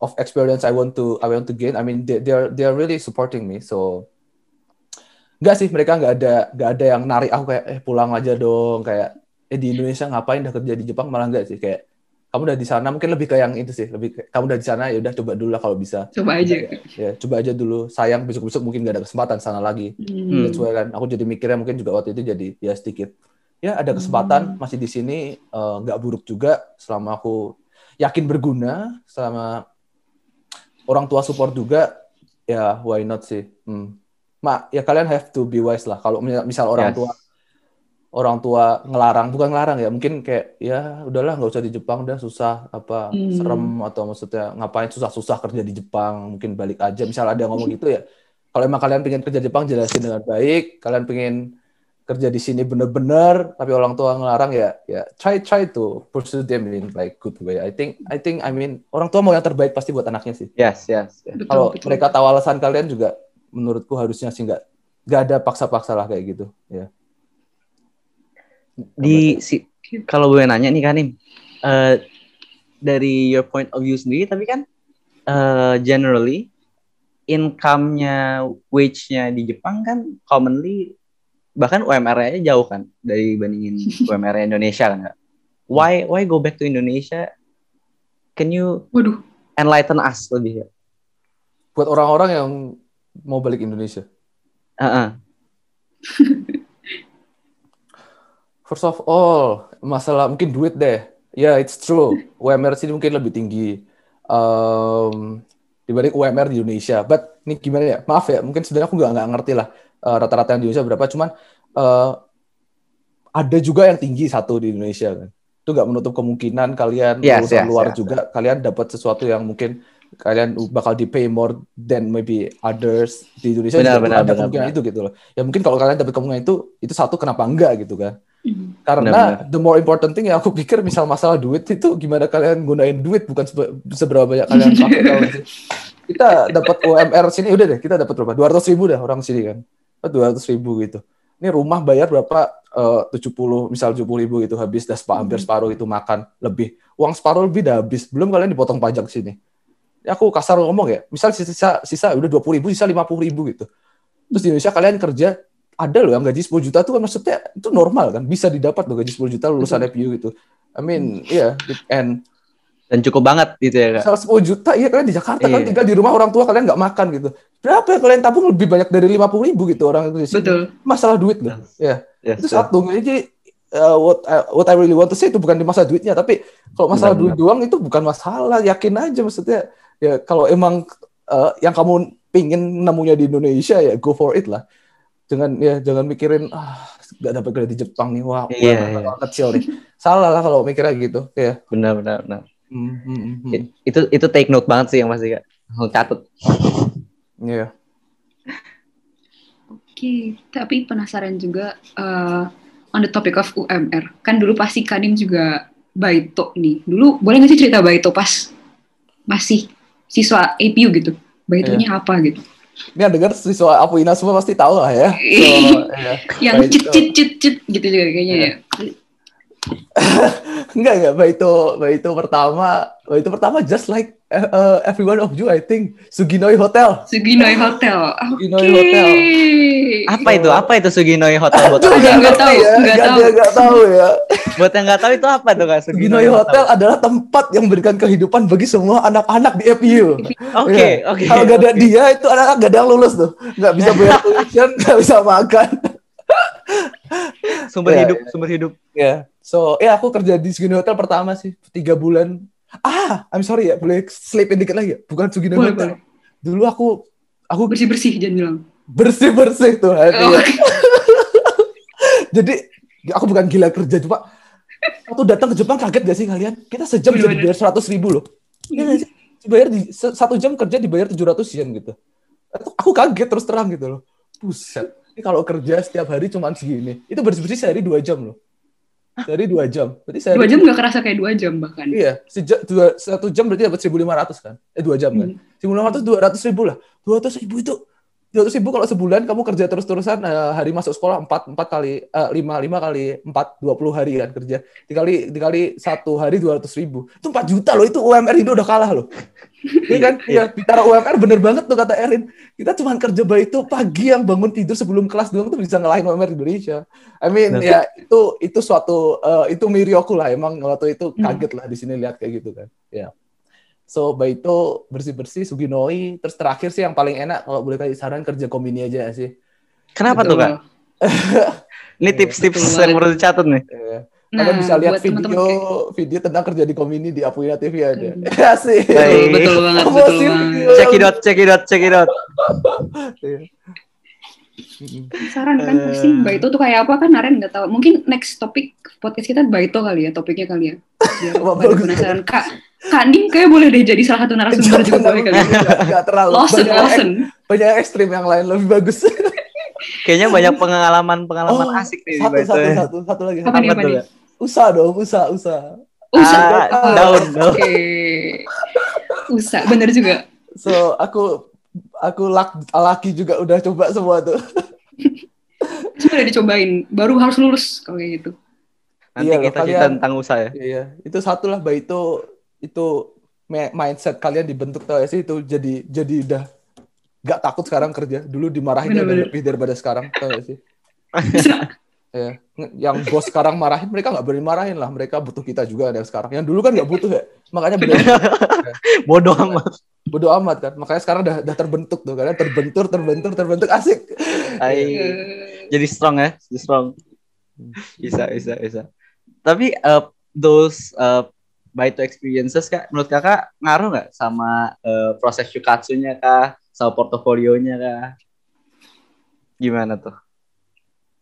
of experience I want to I want to gain. I mean, they they're they're really supporting me. So Enggak sih, mereka nggak ada nggak ada yang narik aku kayak eh pulang aja dong. Kayak eh di Indonesia ngapain udah kerja di Jepang? Malah enggak sih. Kayak kamu udah di sana. Mungkin lebih ke yang itu sih. Lebih kayak, kamu udah di sana ya udah coba dulu lah kalau bisa. Coba aja. ya coba aja dulu. Sayang besok besok mungkin gak ada kesempatan sana lagi. Hmm. That's why kan aku jadi mikirnya mungkin juga waktu itu jadi ya sedikit ya ada kesempatan masih di sini eh, nggak buruk juga selama aku yakin berguna selama orang tua support juga ya why not sih hmm. mak ya kalian have to be wise lah kalau misal- orang Yes. tua orang tua ngelarang bukan ngelarang ya mungkin kayak ya udahlah nggak usah di Jepang udah susah apa Hmm. serem atau maksudnya ngapain susah-susah kerja di Jepang mungkin balik aja misal ada yang ngomong gitu ya kalau emang kalian pengen kerja di Jepang jelasin dengan baik kalian pengen kerja di sini bener-bener tapi orang tua ngelarang ya ya try try to pursue them in like good way I think I think I mean orang tua mau yang terbaik pasti buat anaknya sih Yes, yes. yes. Betul, kalau betul. mereka tahu alasan kalian juga menurutku harusnya sih nggak nggak ada paksa-paksa lah kayak gitu ya Di si, kalau gue nanya nih kan Nim, eh, dari your point of view sendiri, tapi kan eh, generally income-nya, wage-nya di Jepang kan commonly bahkan UMR-nya jauh kan dari bandingin UMR Indonesia kan. Kak? Why why go back to Indonesia? Can you Waduh. enlighten us lebih ya? buat orang-orang yang mau balik Indonesia Heeh. First of all, masalah mungkin duit deh. Ya, it's true. UMR sini mungkin lebih tinggi um, dibanding UMR di Indonesia. But ini gimana ya? Maaf ya, mungkin sebenarnya aku nggak nggak ngerti lah uh, rata-rata yang di Indonesia berapa. Cuman uh, ada juga yang tinggi satu di Indonesia kan. Itu nggak menutup kemungkinan kalian Yes, lulusan yes, luar yes. juga kalian dapat sesuatu yang mungkin kalian bakal di pay more than maybe others di Indonesia Benar, juga benar, ada benar, kemungkinan benar. itu gitu loh. Ya mungkin kalau kalian dapat kemungkinan itu itu satu kenapa enggak gitu kan. Hmm. Karena Benar-benar. the more important thing yang aku pikir misal masalah duit itu gimana kalian gunain duit bukan sebe- seberapa banyak kalian pakai? Kita dapat UMR sini udah deh kita dapat berapa? 200 ribu dah orang sini kan. 200 ribu gitu. Ini rumah bayar berapa? Eh, 70 misal 70 ribu gitu habis dah sepa- hampir separuh itu makan lebih. Uang separuh lebih dah habis. Belum kalian dipotong pajak sini. Ya aku kasar ngomong ya. Misal sisa sisa udah 20 ribu sisa 50 ribu gitu. Terus di Indonesia kalian kerja ada loh yang gaji 10 juta tuh kan maksudnya itu normal kan bisa didapat loh gaji 10 juta lulusan FU gitu I mean iya and Dan cukup banget gitu ya kak. Misal 10 juta, iya kalian di Jakarta kan Iya. tinggal di rumah orang tua kalian nggak makan gitu. Berapa yang kalian tabung lebih banyak dari 50 ribu gitu orang sini. Betul. Masalah duit loh. Ya. Yes, Itu yes. satu. Jadi uh, what I, what I really want to say itu bukan di masa duitnya, tapi kalau masalah Benar, duit doang itu bukan masalah. Yakin aja maksudnya. Ya kalau emang uh, yang kamu pingin nemunya di Indonesia ya go for it lah. Jangan ya jangan mikirin ah nggak dapat kerja di Jepang nih wah iya. bakal kecil nih. Salah lah kalau mikirnya gitu. Ya. Benar benar benar. Hmm, hmm, hmm, Itu itu take note banget sih yang pasti kak. Langsung catet. Iya. Oke, tapi penasaran juga eh, on the topic of UMR. Kan dulu pasti Kanim juga Baito nih. Dulu boleh nggak sih cerita Baito pas masih siswa APU gitu? Baitonya apa gitu? Ini yang dengar siswa Apuina semua pasti tahu lah ya. So, ya. Yang cit cit cit cit gitu juga kayaknya Iya. ya. Enggak enggak, Baito Baito pertama, Baito pertama just like uh, uh, everyone of you I think Suginoi Hotel. Suginoi Hotel. Suginoi Hotel. Apa itu? Apa itu Suginoi Hotel buat Aduh, kalian? nggak tahu, ya, nggak nggak tahu. dia nggak tahu ya. Buat yang nggak tahu itu apa tuh kak? Suginoi Hotel adalah tempat yang memberikan kehidupan bagi semua anak-anak di FU. Oke Ya. oke. Kalau gak ada oke. dia itu anak-anak gak ada yang lulus tuh, nggak bisa bayar tuition, nggak bisa makan. Sumber Ya, hidup ya. sumber hidup. Ya, so ya aku kerja di Sugino Hotel pertama sih tiga bulan. Ah, I'm sorry ya, boleh selipin dikit lagi ya? Bukan Sugino Boleh, Hotel. boleh. Dulu aku aku Bersih bersih jangan bilang. bersih bersih tuh. Oh, ya. Jadi aku bukan gila kerja cuma waktu datang ke Jepang kaget gak sih kalian? Kita sejam bisa dibayar seratus ribu loh. Iya sih? Dibayar di satu jam kerja dibayar tujuh ratus yen gitu. Itu- Aku kaget terus terang gitu loh. Buset. Ini kalau kerja setiap hari cuma segini. Itu bersih bersih sehari dua jam loh. Sehari dua jam. Berarti sehari dua jam nggak kerasa kayak dua jam bahkan. Iya, sejak dua, satu jam berarti dapat 1.500 kan? Eh dua jam kan? Hmm. 1.500 200 ribu lah. 200 ribu itu 200 ribu kalau sebulan kamu kerja terus-terusan eh, hari masuk sekolah 4 4 kali eh, 5 5 kali 4 20 hari kan kerja. Dikali dikali satu hari 200 ribu. Itu 4 juta loh itu UMR Indo udah kalah loh. Iya kan? Iya, bicara UMR bener banget tuh kata Erin. Kita cuma kerja baik itu pagi yang bangun tidur sebelum kelas doang tuh bisa ngalahin UMR Indonesia. I mean Benar. ya itu itu suatu eh, itu mirioku lah emang waktu itu Hmm. kaget lah di sini lihat kayak gitu kan. Ya. So, Baito bersih-bersih, Suginoi, terus terakhir sih yang paling enak kalau boleh kasih saran kerja komini aja sih. Kenapa tuh kak? Ini tips-tips Betul yang perlu dicatat nih. Ya. Nah, Kalian bisa lihat video kayak- video tentang kerja di komini di Apuina TV ada. Hmm. Asik. Baik. Betul, betul banget, betul banget. video. Check it out, check it out, check it out. Iya. Mm-mm. Saran kan Eh. pasti Baito tuh kayak apa kan Naren nggak tahu. Mungkin next topik podcast kita Baito kali ya topiknya kali ya. Biar penasaran. Kak Kak Nim kayak boleh deh jadi salah satu narasumber juga boleh kali. ya. Nggak- nggak terlalu. Lawson, Banyak, Lawson. banyak ekstrim yang lain lebih bagus. Kayaknya banyak pengalaman-pengalaman Oh, asik nih satu, satu, ya. satu, satu lagi. Apa nih, Apa nih? Kak? Usaha dong, usaha, usaha. Usa. Ah, Oh, daun, daun. Oke. Usa, bener juga. So aku aku lak, laki juga udah coba semua tuh. Semua udah dicobain, baru harus lulus kalau kayak gitu. Nanti Iya, kita kalian- cerita tentang usaha ya. Iya, itu satu lah, Mbak itu itu mindset kalian dibentuk tau ya sih itu jadi jadi udah gak takut sekarang kerja. Dulu dimarahin udah Bener-bener. lebih daripada sekarang tau gak sih? Bisa. Ya, yang bos sekarang marahin mereka nggak berani marahin lah. Mereka butuh kita juga ada sekarang. Yang dulu kan nggak butuh ya, makanya berani. Bodoh amat. bodoh amat kan. Makanya sekarang udah, udah terbentuk tuh, karena terbentur, terbentur, terbentuk asik. Ay, jadi strong ya, jadi strong. Bisa, bisa, bisa. Tapi uh, those uh, Baito experiences kak, menurut kakak ngaruh nggak sama uh, proses Shukatsu-nya kah, sama portofolionya kah? Gimana tuh?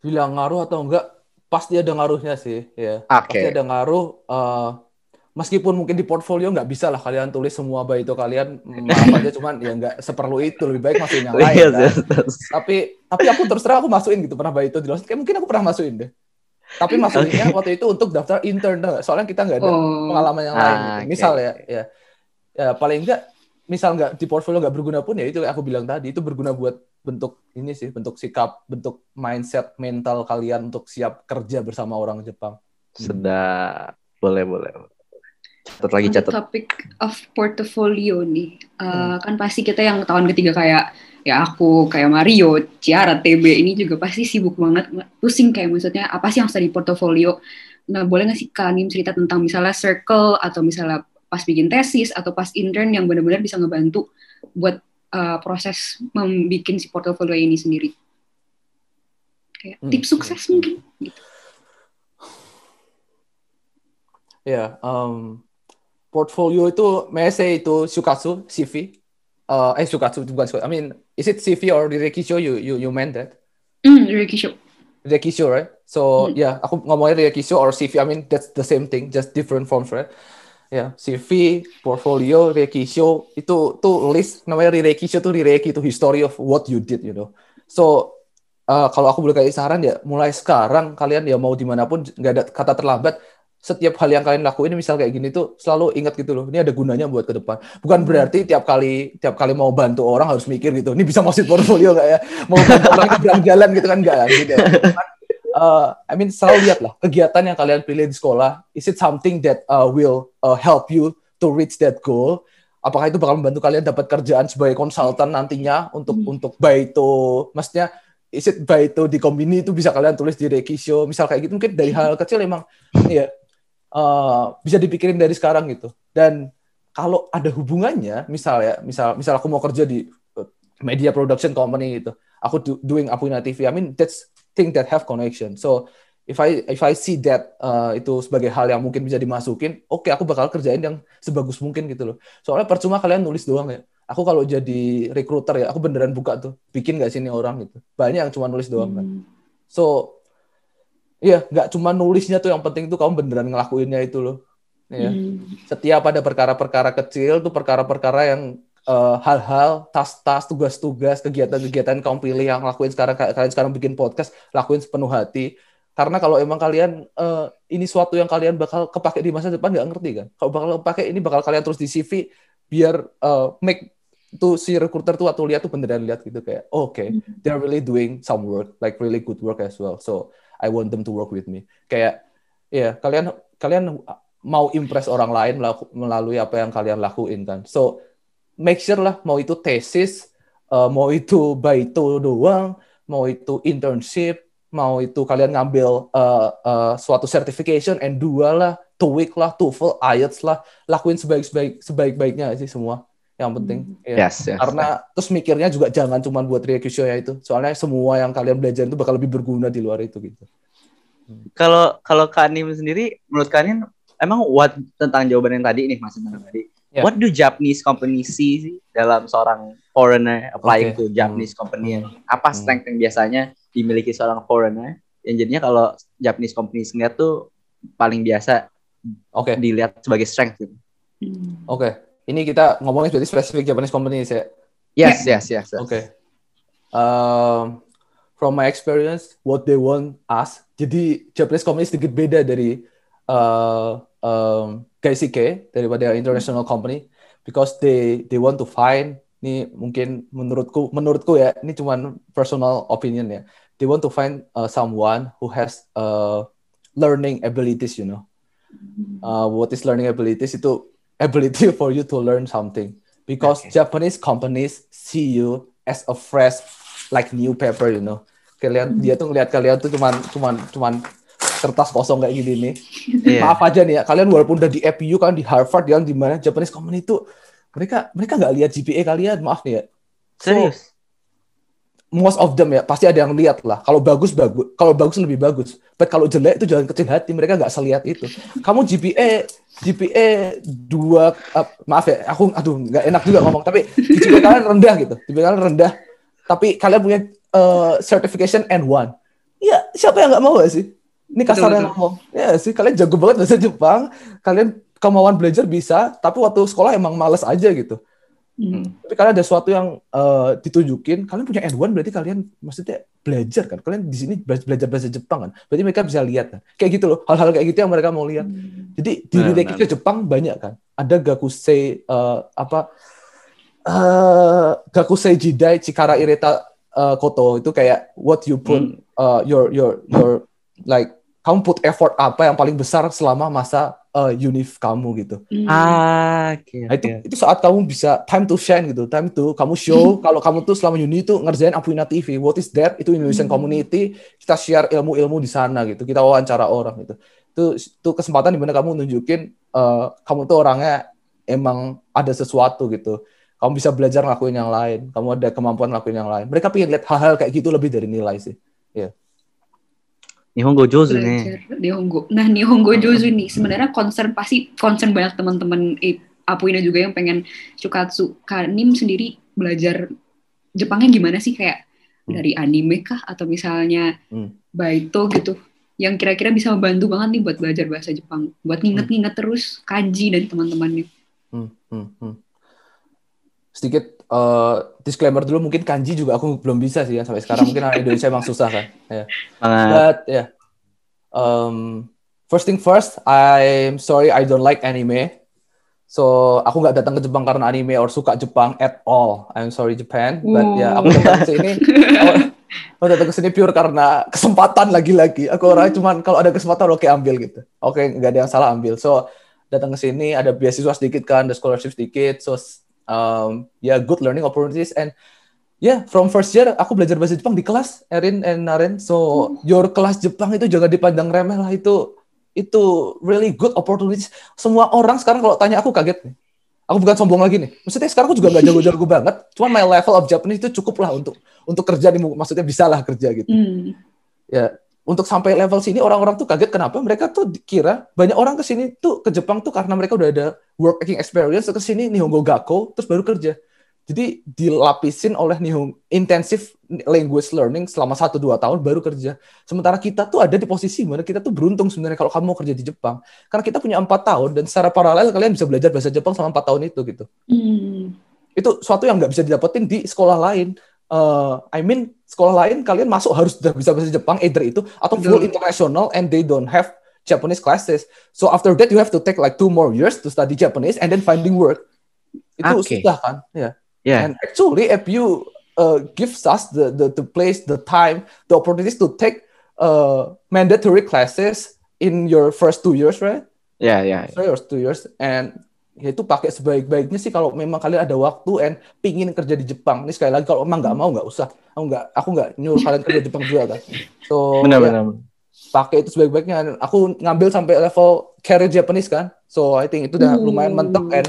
Bilang ngaruh atau enggak, pasti ada ngaruhnya sih. Ya. Oke. pasti ada ngaruh eh, meskipun mungkin di portfolio nggak bisa lah kalian tulis semua baik itu kalian apa aja cuman ya nggak seperlu itu lebih baik masukin yang lain Yes, kan. yes, yes. tapi tapi aku terus terang aku masukin gitu pernah baik itu di kayak mungkin aku pernah masukin deh tapi masukinnya waktu itu untuk daftar intern soalnya kita nggak ada Oh, pengalaman yang lain Ah, gitu. oke, misal ya oke. ya ya paling enggak misal nggak di portfolio nggak berguna pun ya itu aku bilang tadi itu berguna buat bentuk ini sih bentuk sikap bentuk mindset mental kalian untuk siap kerja bersama orang Jepang Sedap. Boleh, boleh. Catat lagi catat. topic of portfolio nih, Uh, Hmm. kan pasti kita yang tahun ketiga kayak ya aku kayak Mario, Ciara, TB ini juga pasti sibuk banget, pusing kayak maksudnya apa sih yang harus di portfolio. Nah boleh nggak sih Kak Nim cerita tentang misalnya circle atau misalnya pas bikin tesis atau pas intern yang benar-benar bisa ngebantu buat uh, proses membuat si portfolio ini sendiri. Kayak Hmm. tips sukses mungkin. Gitu. Ya, um, portfolio itu, may I say itu Shukatsu, CV? Uh, eh, Shukatsu, bukan Shukatsu. I mean, is it CV or Rekisho? You, you, you meant that? Hmm, Ricky Show. Rekisho, right? So, Hmm. yeah, aku ngomongnya Rekisho or CV. I mean, that's the same thing, just different forms, right? Ya, CV, portfolio, Rekisho, itu tuh list namanya Rekisho tuh Reki itu history of what you did, you know. So, uh, kalau aku boleh kasih saran ya, mulai sekarang kalian ya mau di mana pun nggak ada kata terlambat. Setiap hal yang kalian lakuin, misal kayak gini tuh selalu ingat gitu loh. Ini ada gunanya buat ke depan. Bukan berarti tiap kali tiap kali mau bantu orang harus mikir gitu. Ini bisa masukin portfolio nggak ya? Mau bantu orang nyebrang jalan gitu kan nggak gitu. Uh, I mean selalu lihat lah kegiatan yang kalian pilih di sekolah. Is it something that uh, will uh, help you to reach that goal? Apakah itu bakal membantu kalian dapat kerjaan sebagai konsultan nantinya untuk Hmm. untuk Baito? Maksudnya is it Baito di kombini itu bisa kalian tulis di Rekisho misal kayak gitu mungkin dari hal kecil emang ya uh, bisa dipikirin dari sekarang gitu. Dan kalau ada hubungannya, misal ya, misal misal aku mau kerja di uh, media production company gitu, aku do, doing Apuna TV, I mean that's thing that have connection. So if I if I see that uh, itu sebagai hal yang mungkin bisa dimasukin, oke aku bakal kerjain yang sebagus mungkin gitu loh. Soalnya percuma kalian nulis doang ya. Aku kalau jadi recruiter ya, aku beneran buka tuh, bikin gak sih ini orang gitu. Banyak yang cuma nulis doang kan. Hmm. So Iya, nggak cuma nulisnya tuh yang penting tuh kamu beneran ngelakuinnya itu loh. Iya. Hmm. Setiap ada perkara-perkara kecil tuh perkara-perkara yang eh, hal-hal, tas-tas, tugas-tugas, kegiatan-kegiatan kamu pilih yang lakuin sekarang kalian sekarang bikin podcast, lakuin sepenuh hati. Karena kalau emang kalian eh, ini suatu yang kalian bakal kepake di masa depan nggak ngerti kan? Kalau bakal pakai ini bakal kalian terus di CV biar eh, make tuh si recruiter tuh atau lihat tuh beneran lihat gitu kayak oh, oke they're really doing some work like really good work as well so I want them to work with me kayak ya kalian kalian mau impress orang lain melalui apa yang kalian lakuin kan so make sure lah mau itu tesis eh, mau itu baito doang mau itu internship mau itu kalian ngambil eh, eh, suatu certification and dua lah TOEIC lah TOEFL IELTS lah lakuin sebaik sebaik sebaik baiknya sih semua yang penting ya. Yes, yes. karena terus mikirnya juga jangan cuma buat requisite ya itu soalnya semua yang kalian belajar itu bakal lebih berguna di luar itu gitu kalau kalau Kanim sendiri menurut Kanim emang what tentang jawaban yang tadi nih Mas tentang tadi Ya. what do Japanese company see dalam seorang foreigner applying Oke. to Japanese company Hmm. apa Hmm. strength yang biasanya dimiliki seorang foreigner yang jadinya kalau Japanese company ngeliat tuh paling biasa oke dilihat sebagai strength gitu. Hmm. oke ini kita ngomongin berarti spesifik Japanese company ya Yes, yes, yes. yes. Oke. Um, from my experience, what they want us, jadi Japanese company sedikit beda dari uh, um, Gaisike daripada international company because they they want to find ini mungkin menurutku menurutku ya ini cuman personal opinion ya. They want to find uh, someone who has uh, learning abilities you know. Uh, what is learning abilities? Itu ability for you to learn something. Because Okay. Japanese companies see you as a fresh like new paper you know. Kalian dia tuh ngeliat kalian tuh cuman cuman cuman kertas kosong kayak gini nih. Iya. maaf aja nih ya kalian walaupun udah di FPU kan di Harvard yang di mana Japanese company itu mereka mereka nggak lihat GPA kalian maaf nih ya. Serius. most of them ya pasti ada yang lihat lah. Kalau bagus bagus. Kalau bagus lebih bagus. But kalau jelek itu jangan kecil hati mereka nggak selihat itu. Kamu GPA GPA dua uh, maaf ya aku aduh nggak enak juga ngomong tapi GPA kalian rendah gitu. GPA kalian rendah. Tapi kalian punya uh, certification N1 ya siapa yang nggak mau gak sih ini kasarnya betul. ngomong ya sih kalian jago banget bahasa Jepang kalian kemauan belajar bisa tapi waktu sekolah emang males aja gitu Hmm. tapi kalian ada sesuatu yang eh, ditunjukin, kalian punya N1 berarti kalian maksudnya belajar kan? Kalian di sini bela- belajar bahasa Jepang kan? Berarti mereka bisa lihat kan? Kayak gitu loh, hal-hal kayak gitu yang mereka mau lihat. Hmm. Jadi di Benar, Rireki Jepang banyak kan? Ada Gakusei eh, apa eh Gakusei Jidai Chikara Ireta eh, Koto itu kayak what you put Hmm. eh, your your your like kamu put effort apa yang paling besar selama masa eh, univ kamu gitu. Hmm. Ah, oke. Nah, itu itu saat kamu bisa time to shine gitu, time to kamu show kalau kamu tuh selama uni itu ngerjain Apuina TV. What is that? Itu Indonesian Hmm. community. Kita share ilmu-ilmu di sana gitu. Kita wawancara orang gitu. Itu itu kesempatan di mana kamu nunjukin eh, kamu tuh orangnya emang ada sesuatu gitu. Kamu bisa belajar ngelakuin yang lain, kamu ada kemampuan ngelakuin yang lain. Mereka pengen lihat hal-hal kayak gitu lebih dari nilai sih. Ya. Nihongo Jozu nih. Nihongo. Nah, Nihongo Jozu nih sebenarnya concern pasti concern banyak teman-teman eh, Apuina juga yang pengen Shukatsu. Kanim sendiri belajar Jepangnya gimana sih kayak Hmm. dari anime kah atau misalnya Hmm. Baito gitu yang kira-kira bisa membantu banget nih buat belajar bahasa Jepang, buat nginget-nginget terus kanji dan teman-temannya. Hmm, hmm, hmm. Sedikit eh, disclaimer dulu, mungkin kanji juga aku belum bisa sih ya sampai sekarang. Mungkin orang Indonesia emang susah kan. Ya. Sangat. But yeah, um, first thing first, I'm sorry I don't like anime. So aku nggak datang ke Jepang karena anime or suka Jepang at all. I'm sorry Japan, but ya aku datang ke sini. aku, aku datang ke sini pure karena kesempatan lagi-lagi. Aku orangnya cuman kalau ada kesempatan oke ambil gitu. Oke nggak ada yang salah ambil. So datang ke sini ada beasiswa sedikit kan, ada scholarship sedikit. So um, ya yeah, good learning opportunities and Ya, yeah, from first year aku belajar bahasa Jepang di kelas Erin and Naren. So, your kelas Jepang itu jangan dipandang remeh lah itu itu really good opportunities. Semua orang sekarang kalau tanya aku kaget nih. Aku bukan sombong lagi nih. Maksudnya sekarang aku juga nggak jago-jago banget. Cuman my level of Japanese itu cukup lah untuk untuk kerja nih. Maksudnya bisa lah kerja gitu. Hmm. Ya, untuk sampai level sini orang-orang tuh kaget kenapa mereka tuh kira banyak orang ke sini tuh ke Jepang tuh karena mereka udah ada working experience ke sini Nihongo Gakko terus baru kerja. Jadi dilapisin oleh Nihon intensive language learning selama 1 2 tahun baru kerja. Sementara kita tuh ada di posisi mana kita tuh beruntung sebenarnya kalau kamu mau kerja di Jepang. Karena kita punya empat tahun dan secara paralel kalian bisa belajar bahasa Jepang selama empat tahun itu gitu. Hmm. Itu suatu yang nggak bisa didapetin di sekolah lain. Uh, I mean sekolah lain kalian masuk harus sudah bisa bahasa Jepang either itu atau full international and they don't have Japanese classes. So after that you have to take like two more years to study Japanese and then finding work. Itu susah kan? Ya. Ya. And actually, if you uh, gives us the, the the place, the time, the opportunities to take uh, mandatory classes in your first two years, right? Ya, ya. First two years, and ya itu pakai sebaik-baiknya sih kalau memang kalian ada waktu and pingin kerja di Jepang. Ini sekali lagi kalau emang nggak mau nggak usah. Aku nggak aku nggak nyuruh kalian kerja di Jepang juga kan. So Benar, ya, benar. pakai itu sebaik-baiknya. Aku ngambil sampai level career Japanese kan. So I think itu udah Hmm. lumayan mentok and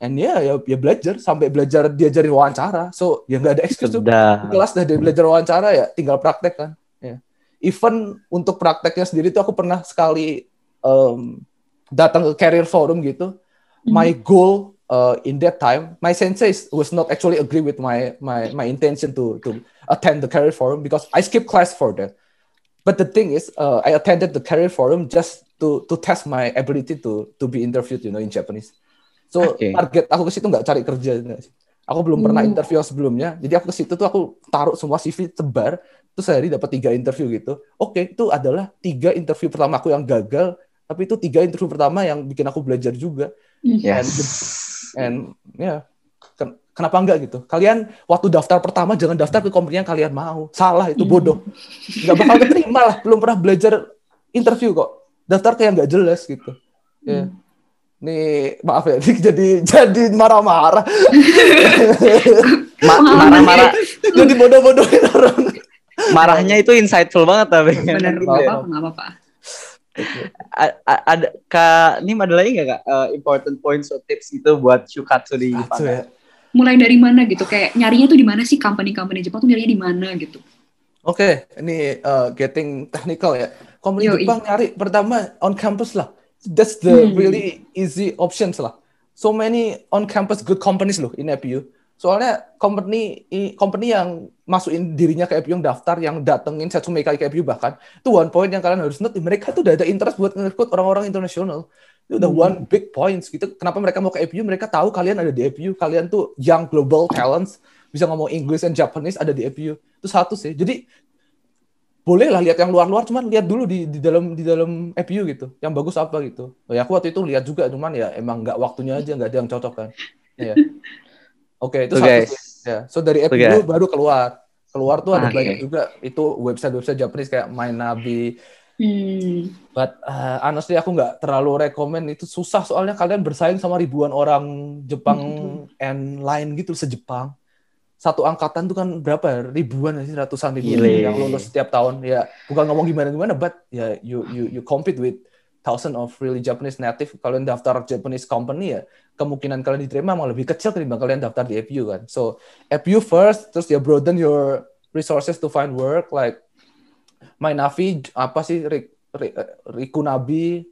and ya ya, ya belajar sampai belajar diajarin wawancara. So ya nggak ada excuse tuh. Kelas udah dia belajar wawancara ya tinggal praktek kan. Ya. Even untuk prakteknya sendiri tuh aku pernah sekali um, datang ke career forum gitu. My goal uh, in that time, my sensei was not actually agree with my my my intention to to attend the career forum because I skipped class for that. But the thing is, uh, I attended the career forum just to to test my ability to to be interviewed, you know, in Japanese. So Oke. target aku ke situ nggak cari kerja. Aku belum pernah Hmm. interview sebelumnya. Jadi aku ke situ tuh aku taruh semua CV tebar. Terus sehari dapat tiga interview gitu. Oke, itu adalah tiga interview pertama aku yang gagal. Tapi itu tiga interview pertama yang bikin aku belajar juga. Yes. And ya, ken- kenapa enggak gitu? Kalian waktu daftar pertama jangan daftar ke company yang kalian mau. Salah itu bodoh. Nggak bakal keterima lah. Belum pernah belajar interview kok. Daftar ke yang nggak jelas gitu. Ya. Nih maaf ya, jadi jadi marah-marah, Ma- marah-marah jadi bodoh-bodohin orang. marahnya itu insightful banget tapi Benar, Gitu apa-apa. Ada kak Nim ada lagi nggak kak uh, important points or tips gitu buat Shukatsu di Jepang ya. Mulai dari mana gitu? Kayak nyarinya tuh di mana sih company-company Jepang tuh nyarinya di mana gitu? Oke, ini uh, getting technical ya. Company Yoi. Jepang nyari pertama on campus lah. That's the Hmm. really easy options lah. So many on campus good companies loh in APU. Soalnya company company yang masukin dirinya ke APU yang daftar yang datengin Setsume Kai ke APU bahkan itu one point yang kalian harus note mereka tuh udah ada interest buat ngerekrut orang-orang internasional. Itu udah Hmm. one big points gitu. Kenapa mereka mau ke APU? Mereka tahu kalian ada di APU, kalian tuh young global talents, bisa ngomong English and Japanese ada di APU. Itu satu sih. Jadi boleh lah lihat yang luar-luar, cuman lihat dulu di, di dalam di dalam APU gitu. Yang bagus apa gitu. Oh, ya aku waktu itu lihat juga, cuman ya emang nggak waktunya aja, nggak ada yang cocok kan. Iya. Oke, itu So, satu guys. sih. Ya, so dari So, APU guys. baru keluar. Keluar tuh ada Oke. banyak juga itu website-website Japanese kayak Nabi. Hmm. But uh, honestly aku nggak terlalu rekomend itu susah soalnya kalian bersaing sama ribuan orang Jepang and lain gitu se-Jepang. Satu angkatan tuh kan berapa ya? ribuan sih ratusan ribu Gile. yang lulus setiap tahun ya bukan ngomong gimana gimana but ya you you you compete with thousand of really Japanese native kalian daftar Japanese company ya kemungkinan kalian diterima malah lebih kecil ketimbang kalian daftar di FU kan. So FU first terus ya broaden your resources to find work like my Navi apa sih Rik, Rik, Rikunabi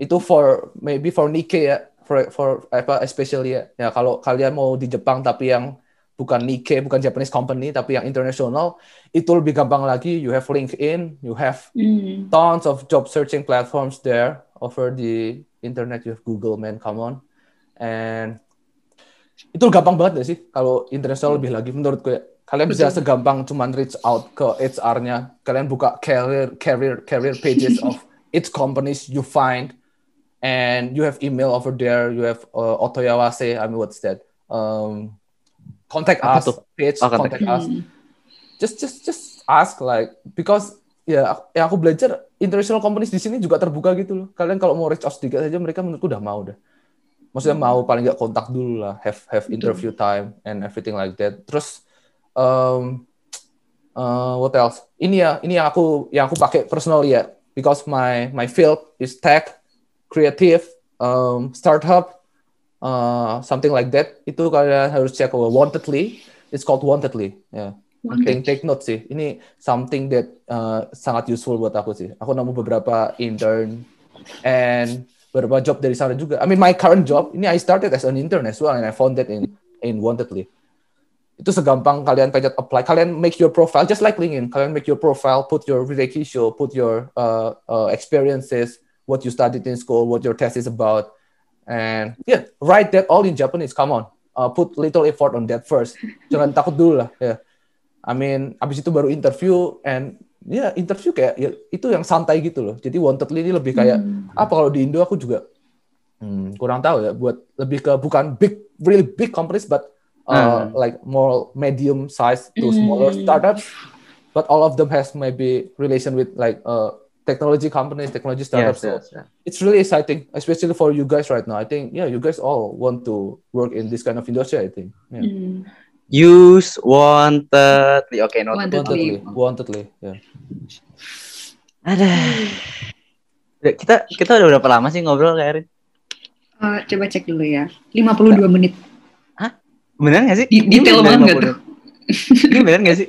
itu for maybe for Nikkei ya for for apa especially ya. Ya kalau kalian mau di Jepang tapi yang bukan Nikkei bukan Japanese company tapi yang internasional itu lebih gampang lagi. You have LinkedIn you have Mm. tons of job searching platforms there. Over the internet you have Google man come on. And itu gampang banget gak sih? Kalau internasional lebih lagi. Menurutku ya kalian bisa Betul. segampang cuman reach out ke HR-nya kalian buka career career career pages of each companies you find. And you have email over there. You have uh, otoyawase. I mean what's that? Um, contact Apa us tuh? page Oh, contact contact us just just just ask like because ya yang aku belajar international companies di sini juga terbuka gitu loh. Kalian kalau mau reach out sedikit aja mereka menurutku udah mau deh. Maksudnya mau paling nggak kontak dulu lah, have have interview time and everything like that. Terus um, uh, what else? Ini ya, ini yang aku yang aku pakai personally ya, because my my field is tech, creative, um, startup, uh, something like that. Itu kalian harus cek Wantedly. It's called Wantedly. Ya. Take, take note sih. Ini something that uh, sangat useful buat aku sih. Aku nemu beberapa intern and beberapa job dari sana juga. I mean my current job ini I started as an intern as well and I found that in in Wantedly. Itu segampang kalian pencet apply. Kalian make your profile just like LinkedIn. Kalian make your profile, put your requisito, put your uh, uh, experiences, what you studied in school, what your test is about, and yeah, write that all in Japanese. Come on, uh, put little effort on that first. Jangan takut dulu lah. Ya. I mean, abis itu baru interview and ya interview kayak ya, itu yang santai gitu loh. Jadi Wantedly ini lebih kayak Hmm. apa kalau di Indo aku juga hmm, kurang tahu ya buat lebih ke bukan big really big companies but uh, Hmm. like more medium size to smaller Hmm. startups but all of them has maybe relation with like uh, technology companies technology startups Yes, so yes, yes. it's really exciting especially for you guys right now I think yeah you guys all want to work in this kind of industry I think yeah. Mm. Use wanted. Oke, noted. Wanted. wantedly wantedly yeah Ada. Kita kita udah berapa lama sih ngobrol Kak Erin? Uh, coba cek dulu ya. 52 menit. Beneran gak sih? Di- Ini detail banget nggak 50. Ini beneran gak sih?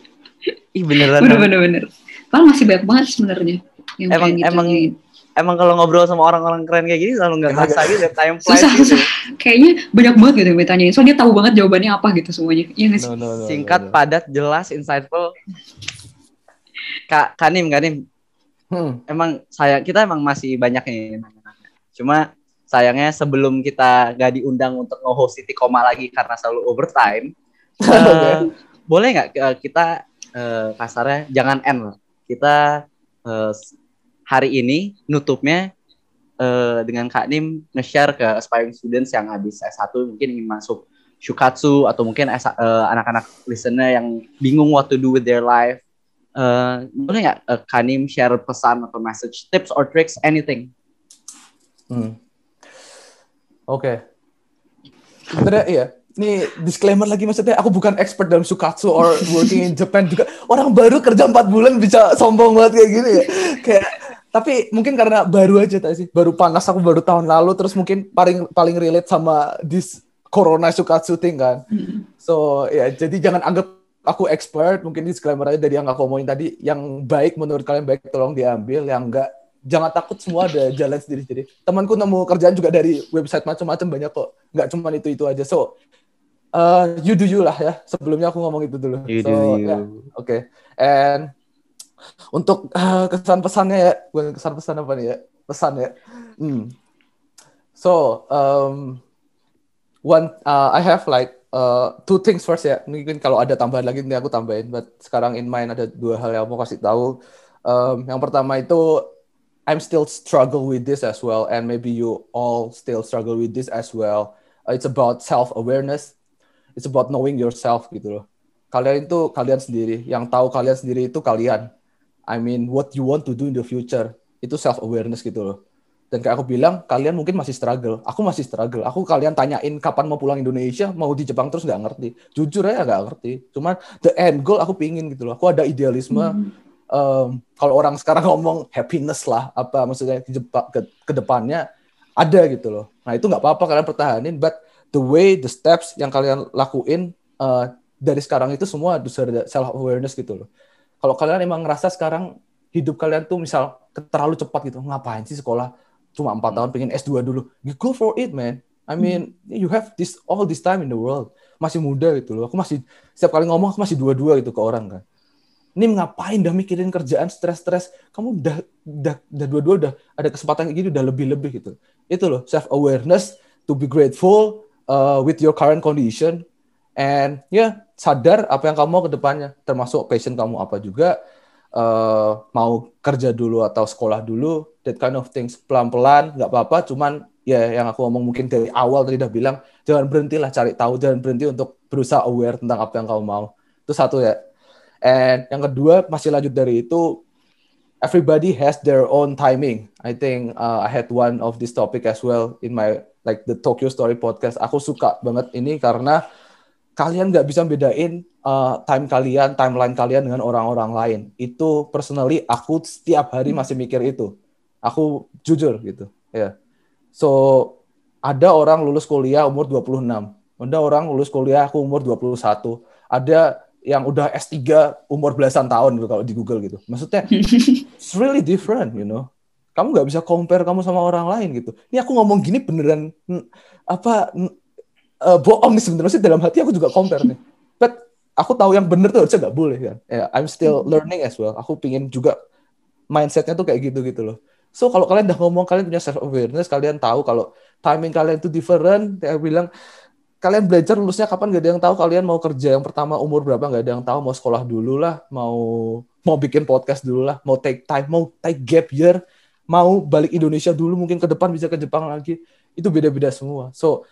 Ih beneran. Bener bener bener. Padahal masih banyak banget sebenarnya. Yang Emang pengen emang ditanyain. emang kalau ngobrol sama orang-orang keren kayak gini selalu nggak kerasa gitu time flies susah gitu. susah. Kayaknya banyak banget gitu yang ditanyain. Soalnya dia tahu banget jawabannya apa gitu semuanya. Iya sih? no, no, no, Singkat, no, no. padat, jelas, insightful. Kak Kanim, Kanim, Hmm. emang saya kita emang masih banyak nih nanya-nanya. Cuma sayangnya sebelum kita gak diundang untuk nge-host City Koma lagi karena selalu overtime, eh, boleh nggak eh, kita eh, kasarnya jangan end lah. Kita eh, hari ini nutupnya eh, dengan Kak Nim nge-share ke aspiring students yang habis S1 mungkin ingin masuk Shukatsu atau mungkin eh, anak-anak listener yang bingung what to do with their life. Eh, boleh nggak eh, Kak Nim share pesan atau message, tips or tricks, anything? Hmm. Oke. Sebenarnya iya. Ini disclaimer lagi maksudnya aku bukan expert dalam Sukatsu or working in Japan juga. Orang baru kerja 4 bulan bisa sombong banget kayak gini ya. Kayak tapi mungkin karena baru aja tak sih. Baru panas aku baru tahun lalu terus mungkin paling paling relate sama this corona Sukatsu thing kan. Mm. So ya jadi jangan anggap aku expert, mungkin disclaimer aja dari yang aku omongin tadi, yang baik menurut kalian baik tolong diambil, yang enggak jangan takut semua ada jalan sendiri-sendiri. Temanku nemu kerjaan juga dari website macam-macam banyak kok, nggak cuma itu itu aja. So uh, you do you lah ya. Sebelumnya aku ngomong itu dulu. You so, do you. ya, Oke. And untuk uh, kesan pesannya ya, bukan kesan pesan apa nih ya? Pesan ya. Hmm. So, um, one uh, I have like uh, two things first ya. Mungkin kalau ada tambahan lagi nanti aku tambahin. But sekarang in mind ada dua hal yang mau kasih tahu. Um, yang pertama itu I'm still struggle with this as well, and maybe you all still struggle with this as well. Uh, it's about self awareness. It's about knowing yourself gitu loh. Kalian itu kalian sendiri. Yang tahu kalian sendiri itu kalian. I mean, what you want to do in the future itu self awareness gitu loh. Dan kayak aku bilang, kalian mungkin masih struggle. Aku masih struggle. Aku kalian tanyain kapan mau pulang Indonesia, mau di Jepang terus nggak ngerti. Jujur aja nggak ngerti. Cuman the end goal aku pingin gitu loh. Aku ada idealisme. Hmm. um, kalau orang sekarang ngomong happiness lah apa maksudnya ke, ke, ke depannya ada gitu loh nah itu nggak apa-apa kalian pertahanin but the way the steps yang kalian lakuin uh, dari sekarang itu semua harus ada self awareness gitu loh kalau kalian emang ngerasa sekarang hidup kalian tuh misal terlalu cepat gitu ngapain sih sekolah? Cuma empat tahun pengen S2 dulu. You go for it man. I mean you have this all this time in the world. Masih muda gitu loh. Aku masih setiap kali ngomong aku masih dua-dua gitu ke orang kan. Ini ngapain udah mikirin kerjaan stres-stres? Kamu udah udah udah dua-dua udah ada kesempatan kayak gini udah lebih-lebih gitu. Itu loh self awareness to be grateful uh, with your current condition. And ya yeah, sadar apa yang kamu mau ke depannya. Termasuk passion kamu apa juga uh, mau kerja dulu atau sekolah dulu that kind of things. Pelan-pelan nggak apa-apa. Cuman ya yang aku ngomong mungkin dari awal tadi udah bilang jangan berhentilah cari tahu jangan berhenti untuk berusaha aware tentang apa yang kamu mau. Itu satu ya. And yang kedua masih lanjut dari itu, everybody has their own timing. I think uh, I had one of this topic as well in my like the Tokyo Story podcast. Aku suka banget ini karena kalian nggak bisa bedain uh, time kalian, timeline kalian dengan orang-orang lain. Itu personally aku setiap hari masih mikir itu. Aku jujur gitu, ya. Yeah. So ada orang lulus kuliah umur 26. Ada orang lulus kuliah aku umur 21. Ada yang udah S3 umur belasan tahun gitu kalau di Google gitu. Maksudnya it's really different, you know. Kamu nggak bisa compare kamu sama orang lain gitu. Ini aku ngomong gini beneran apa uh, bohong nih sebenarnya sih dalam hati aku juga compare nih. But aku tahu yang bener tuh harusnya nggak boleh kan. Yeah, I'm still learning as well. Aku pingin juga mindsetnya tuh kayak gitu gitu loh. So kalau kalian udah ngomong kalian punya self awareness, kalian tahu kalau timing kalian itu different. Saya bilang kalian belajar lulusnya kapan gak ada yang tahu kalian mau kerja yang pertama umur berapa gak ada yang tahu mau sekolah dulu lah mau mau bikin podcast dulu lah mau take time mau take gap year mau balik Indonesia dulu mungkin ke depan bisa ke Jepang lagi itu beda-beda semua so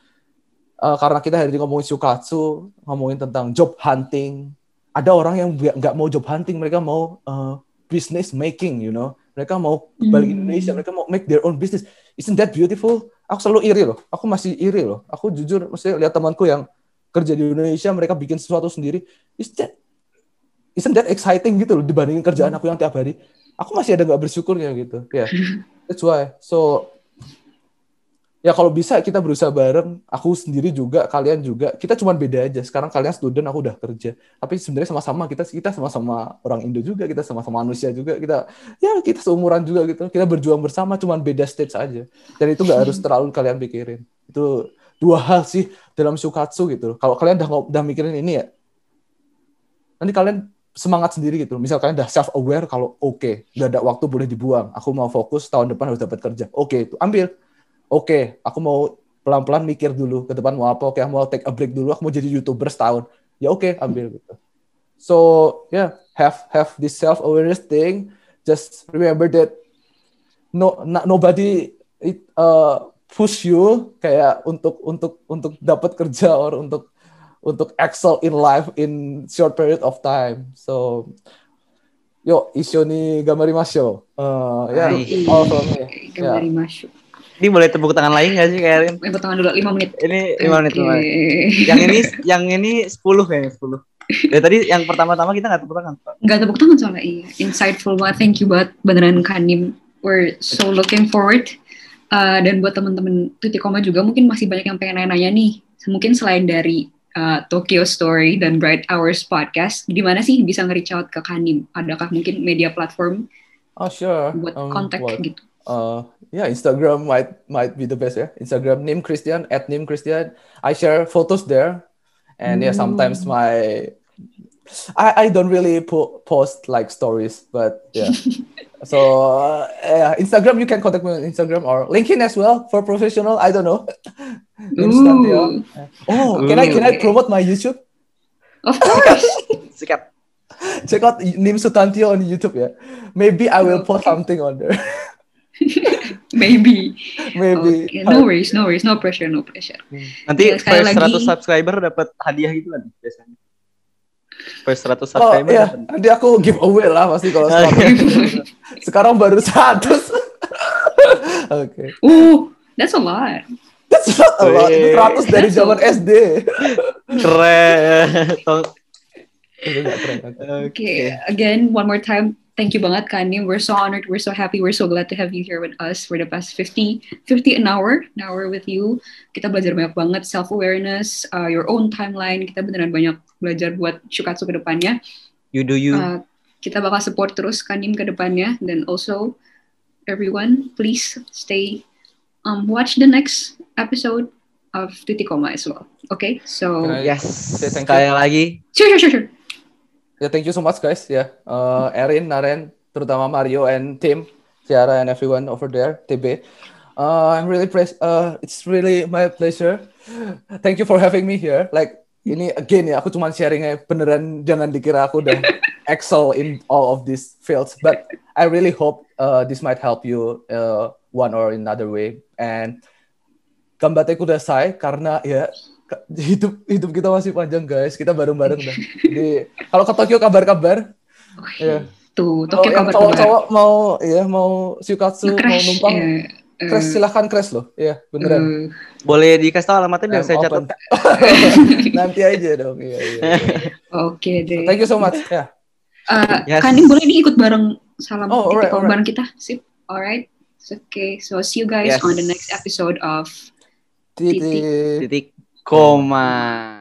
uh, karena kita hari ini ngomongin sukatsu ngomongin tentang job hunting ada orang yang nggak mau job hunting mereka mau uh, business making you know mereka mau balik hmm. Indonesia mereka mau make their own business isn't that beautiful aku selalu iri loh. Aku masih iri loh. Aku jujur mesti lihat temanku yang kerja di Indonesia, mereka bikin sesuatu sendiri. Is that, isn't that exciting gitu loh dibandingin kerjaan aku yang tiap hari. Aku masih ada nggak bersyukurnya gitu. Ya, yeah. that's why. So ya kalau bisa kita berusaha bareng. Aku sendiri juga kalian juga. Kita cuma beda aja. Sekarang kalian student aku udah kerja. Tapi sebenarnya sama-sama kita kita sama-sama orang Indo juga kita sama-sama manusia juga. Kita ya kita seumuran juga gitu. Kita berjuang bersama cuma beda stage aja. Dan itu nggak harus terlalu kalian pikirin. Itu dua hal sih dalam sukatsu gitu. Kalau kalian udah udah mikirin ini ya nanti kalian semangat sendiri gitu. Misal kalian udah self aware kalau oke okay, udah ada waktu boleh dibuang. Aku mau fokus tahun depan harus dapat kerja. Oke okay, itu ambil oke, okay, aku mau pelan-pelan mikir dulu ke depan mau apa, oke, okay, mau take a break dulu, aku mau jadi youtuber setahun, ya oke, okay, ambil gitu. So yeah, have have this self awareness thing. Just remember that no not, nobody it, uh, push you kayak untuk untuk untuk dapat kerja or untuk untuk excel in life in short period of time. So yo, ishoni gamarimasho. Uh, yeah, all from me. Gamarimasho. Ini boleh tepuk tangan lagi gak sih Karin? Tepuk tangan dulu 5 menit. Ini 5 menit, 5 menit. Yang ini yang ini 10 kayaknya 10. Dari tadi yang pertama-tama kita gak tepuk tangan. Gak tepuk tangan soalnya iya. Insightful banget. Thank you banget beneran Kanim. We're so looking forward. Uh, dan buat teman-teman Koma juga mungkin masih banyak yang pengen nanya-nanya nih. Mungkin selain dari uh, Tokyo Story dan Bright Hours Podcast, di mana sih bisa nge-reach out ke Kanim? Adakah mungkin media platform? Oh sure. Buat um, kontak gitu uh, yeah, Instagram might might be the best. Yeah, Instagram name Christian at name Christian. I share photos there, and mm. yeah, sometimes mm. my I, I don't really po- post like stories, but yeah. so uh, yeah, Instagram you can contact me on Instagram or LinkedIn as well for professional. I don't know. oh, can I can I promote my YouTube? Of course. Check out Nim Sutantio on YouTube ya. Maybe I will post something on there. Maybe. Maybe. Okay. No worries, no worries, no pressure, no pressure. Hmm. Nanti ya, first lagi, 100 subscriber dapat hadiah gitu kan biasanya. First 100 subscriber. Oh, iya. Nanti aku give away lah pasti kalau Sekarang baru 100. Oke. okay. Uh, that's a lot. That's not a lot. Itu 100 dari zaman SD. Keren. Oke, okay. again, one more time thank you banget Kanim. We're so honored. We're so happy. We're so glad to have you here with us for the past 50, 50 an hour, an hour with you. Kita belajar banyak banget self-awareness, uh, your own timeline. Kita beneran banyak belajar buat Shukatsu ke depannya. You do you. Uh, kita bakal support terus Kanim ke depannya. Dan also, everyone, please stay, um, watch the next episode of Titik Koma as well. Okay, so yes. Sekali lagi. sure, sure, sure, sure. Yeah, thank you so much, guys. Yeah, uh, Erin, Naren, terutama Mario and Tim, Ciara, and everyone over there, TB. Uh, I'm really pres- uh, it's really my pleasure. Thank you for having me here. Like ini again ya, aku cuma sharingnya beneran jangan dikira aku udah excel in all of these fields, but I really hope uh, this might help you uh, one or another way. And gambatnya kudasai karena ya hidup hidup kita masih panjang guys, kita bareng-bareng dah. Jadi kalau ke Tokyo kabar-kabar, Oke. Iya. Tuh, kalau Tokyo yang kabar cowok-cowok mau ya mau shukatsu, mau numpang, ya, eh, crash silahkan crash loh, ya beneran. eh, Boleh dikasih tahu alamatnya biar I'm saya open. catat. Nanti aja dong. Iya, iya, iya. Oke deh. Thank you so much. Ya. Uh, Yes. Boleh nih ikut bareng salam Oh, koma alright. bareng kita. Sip. Alright. Okay, so see you guys Yes. on the next episode of Titik. Titik koma.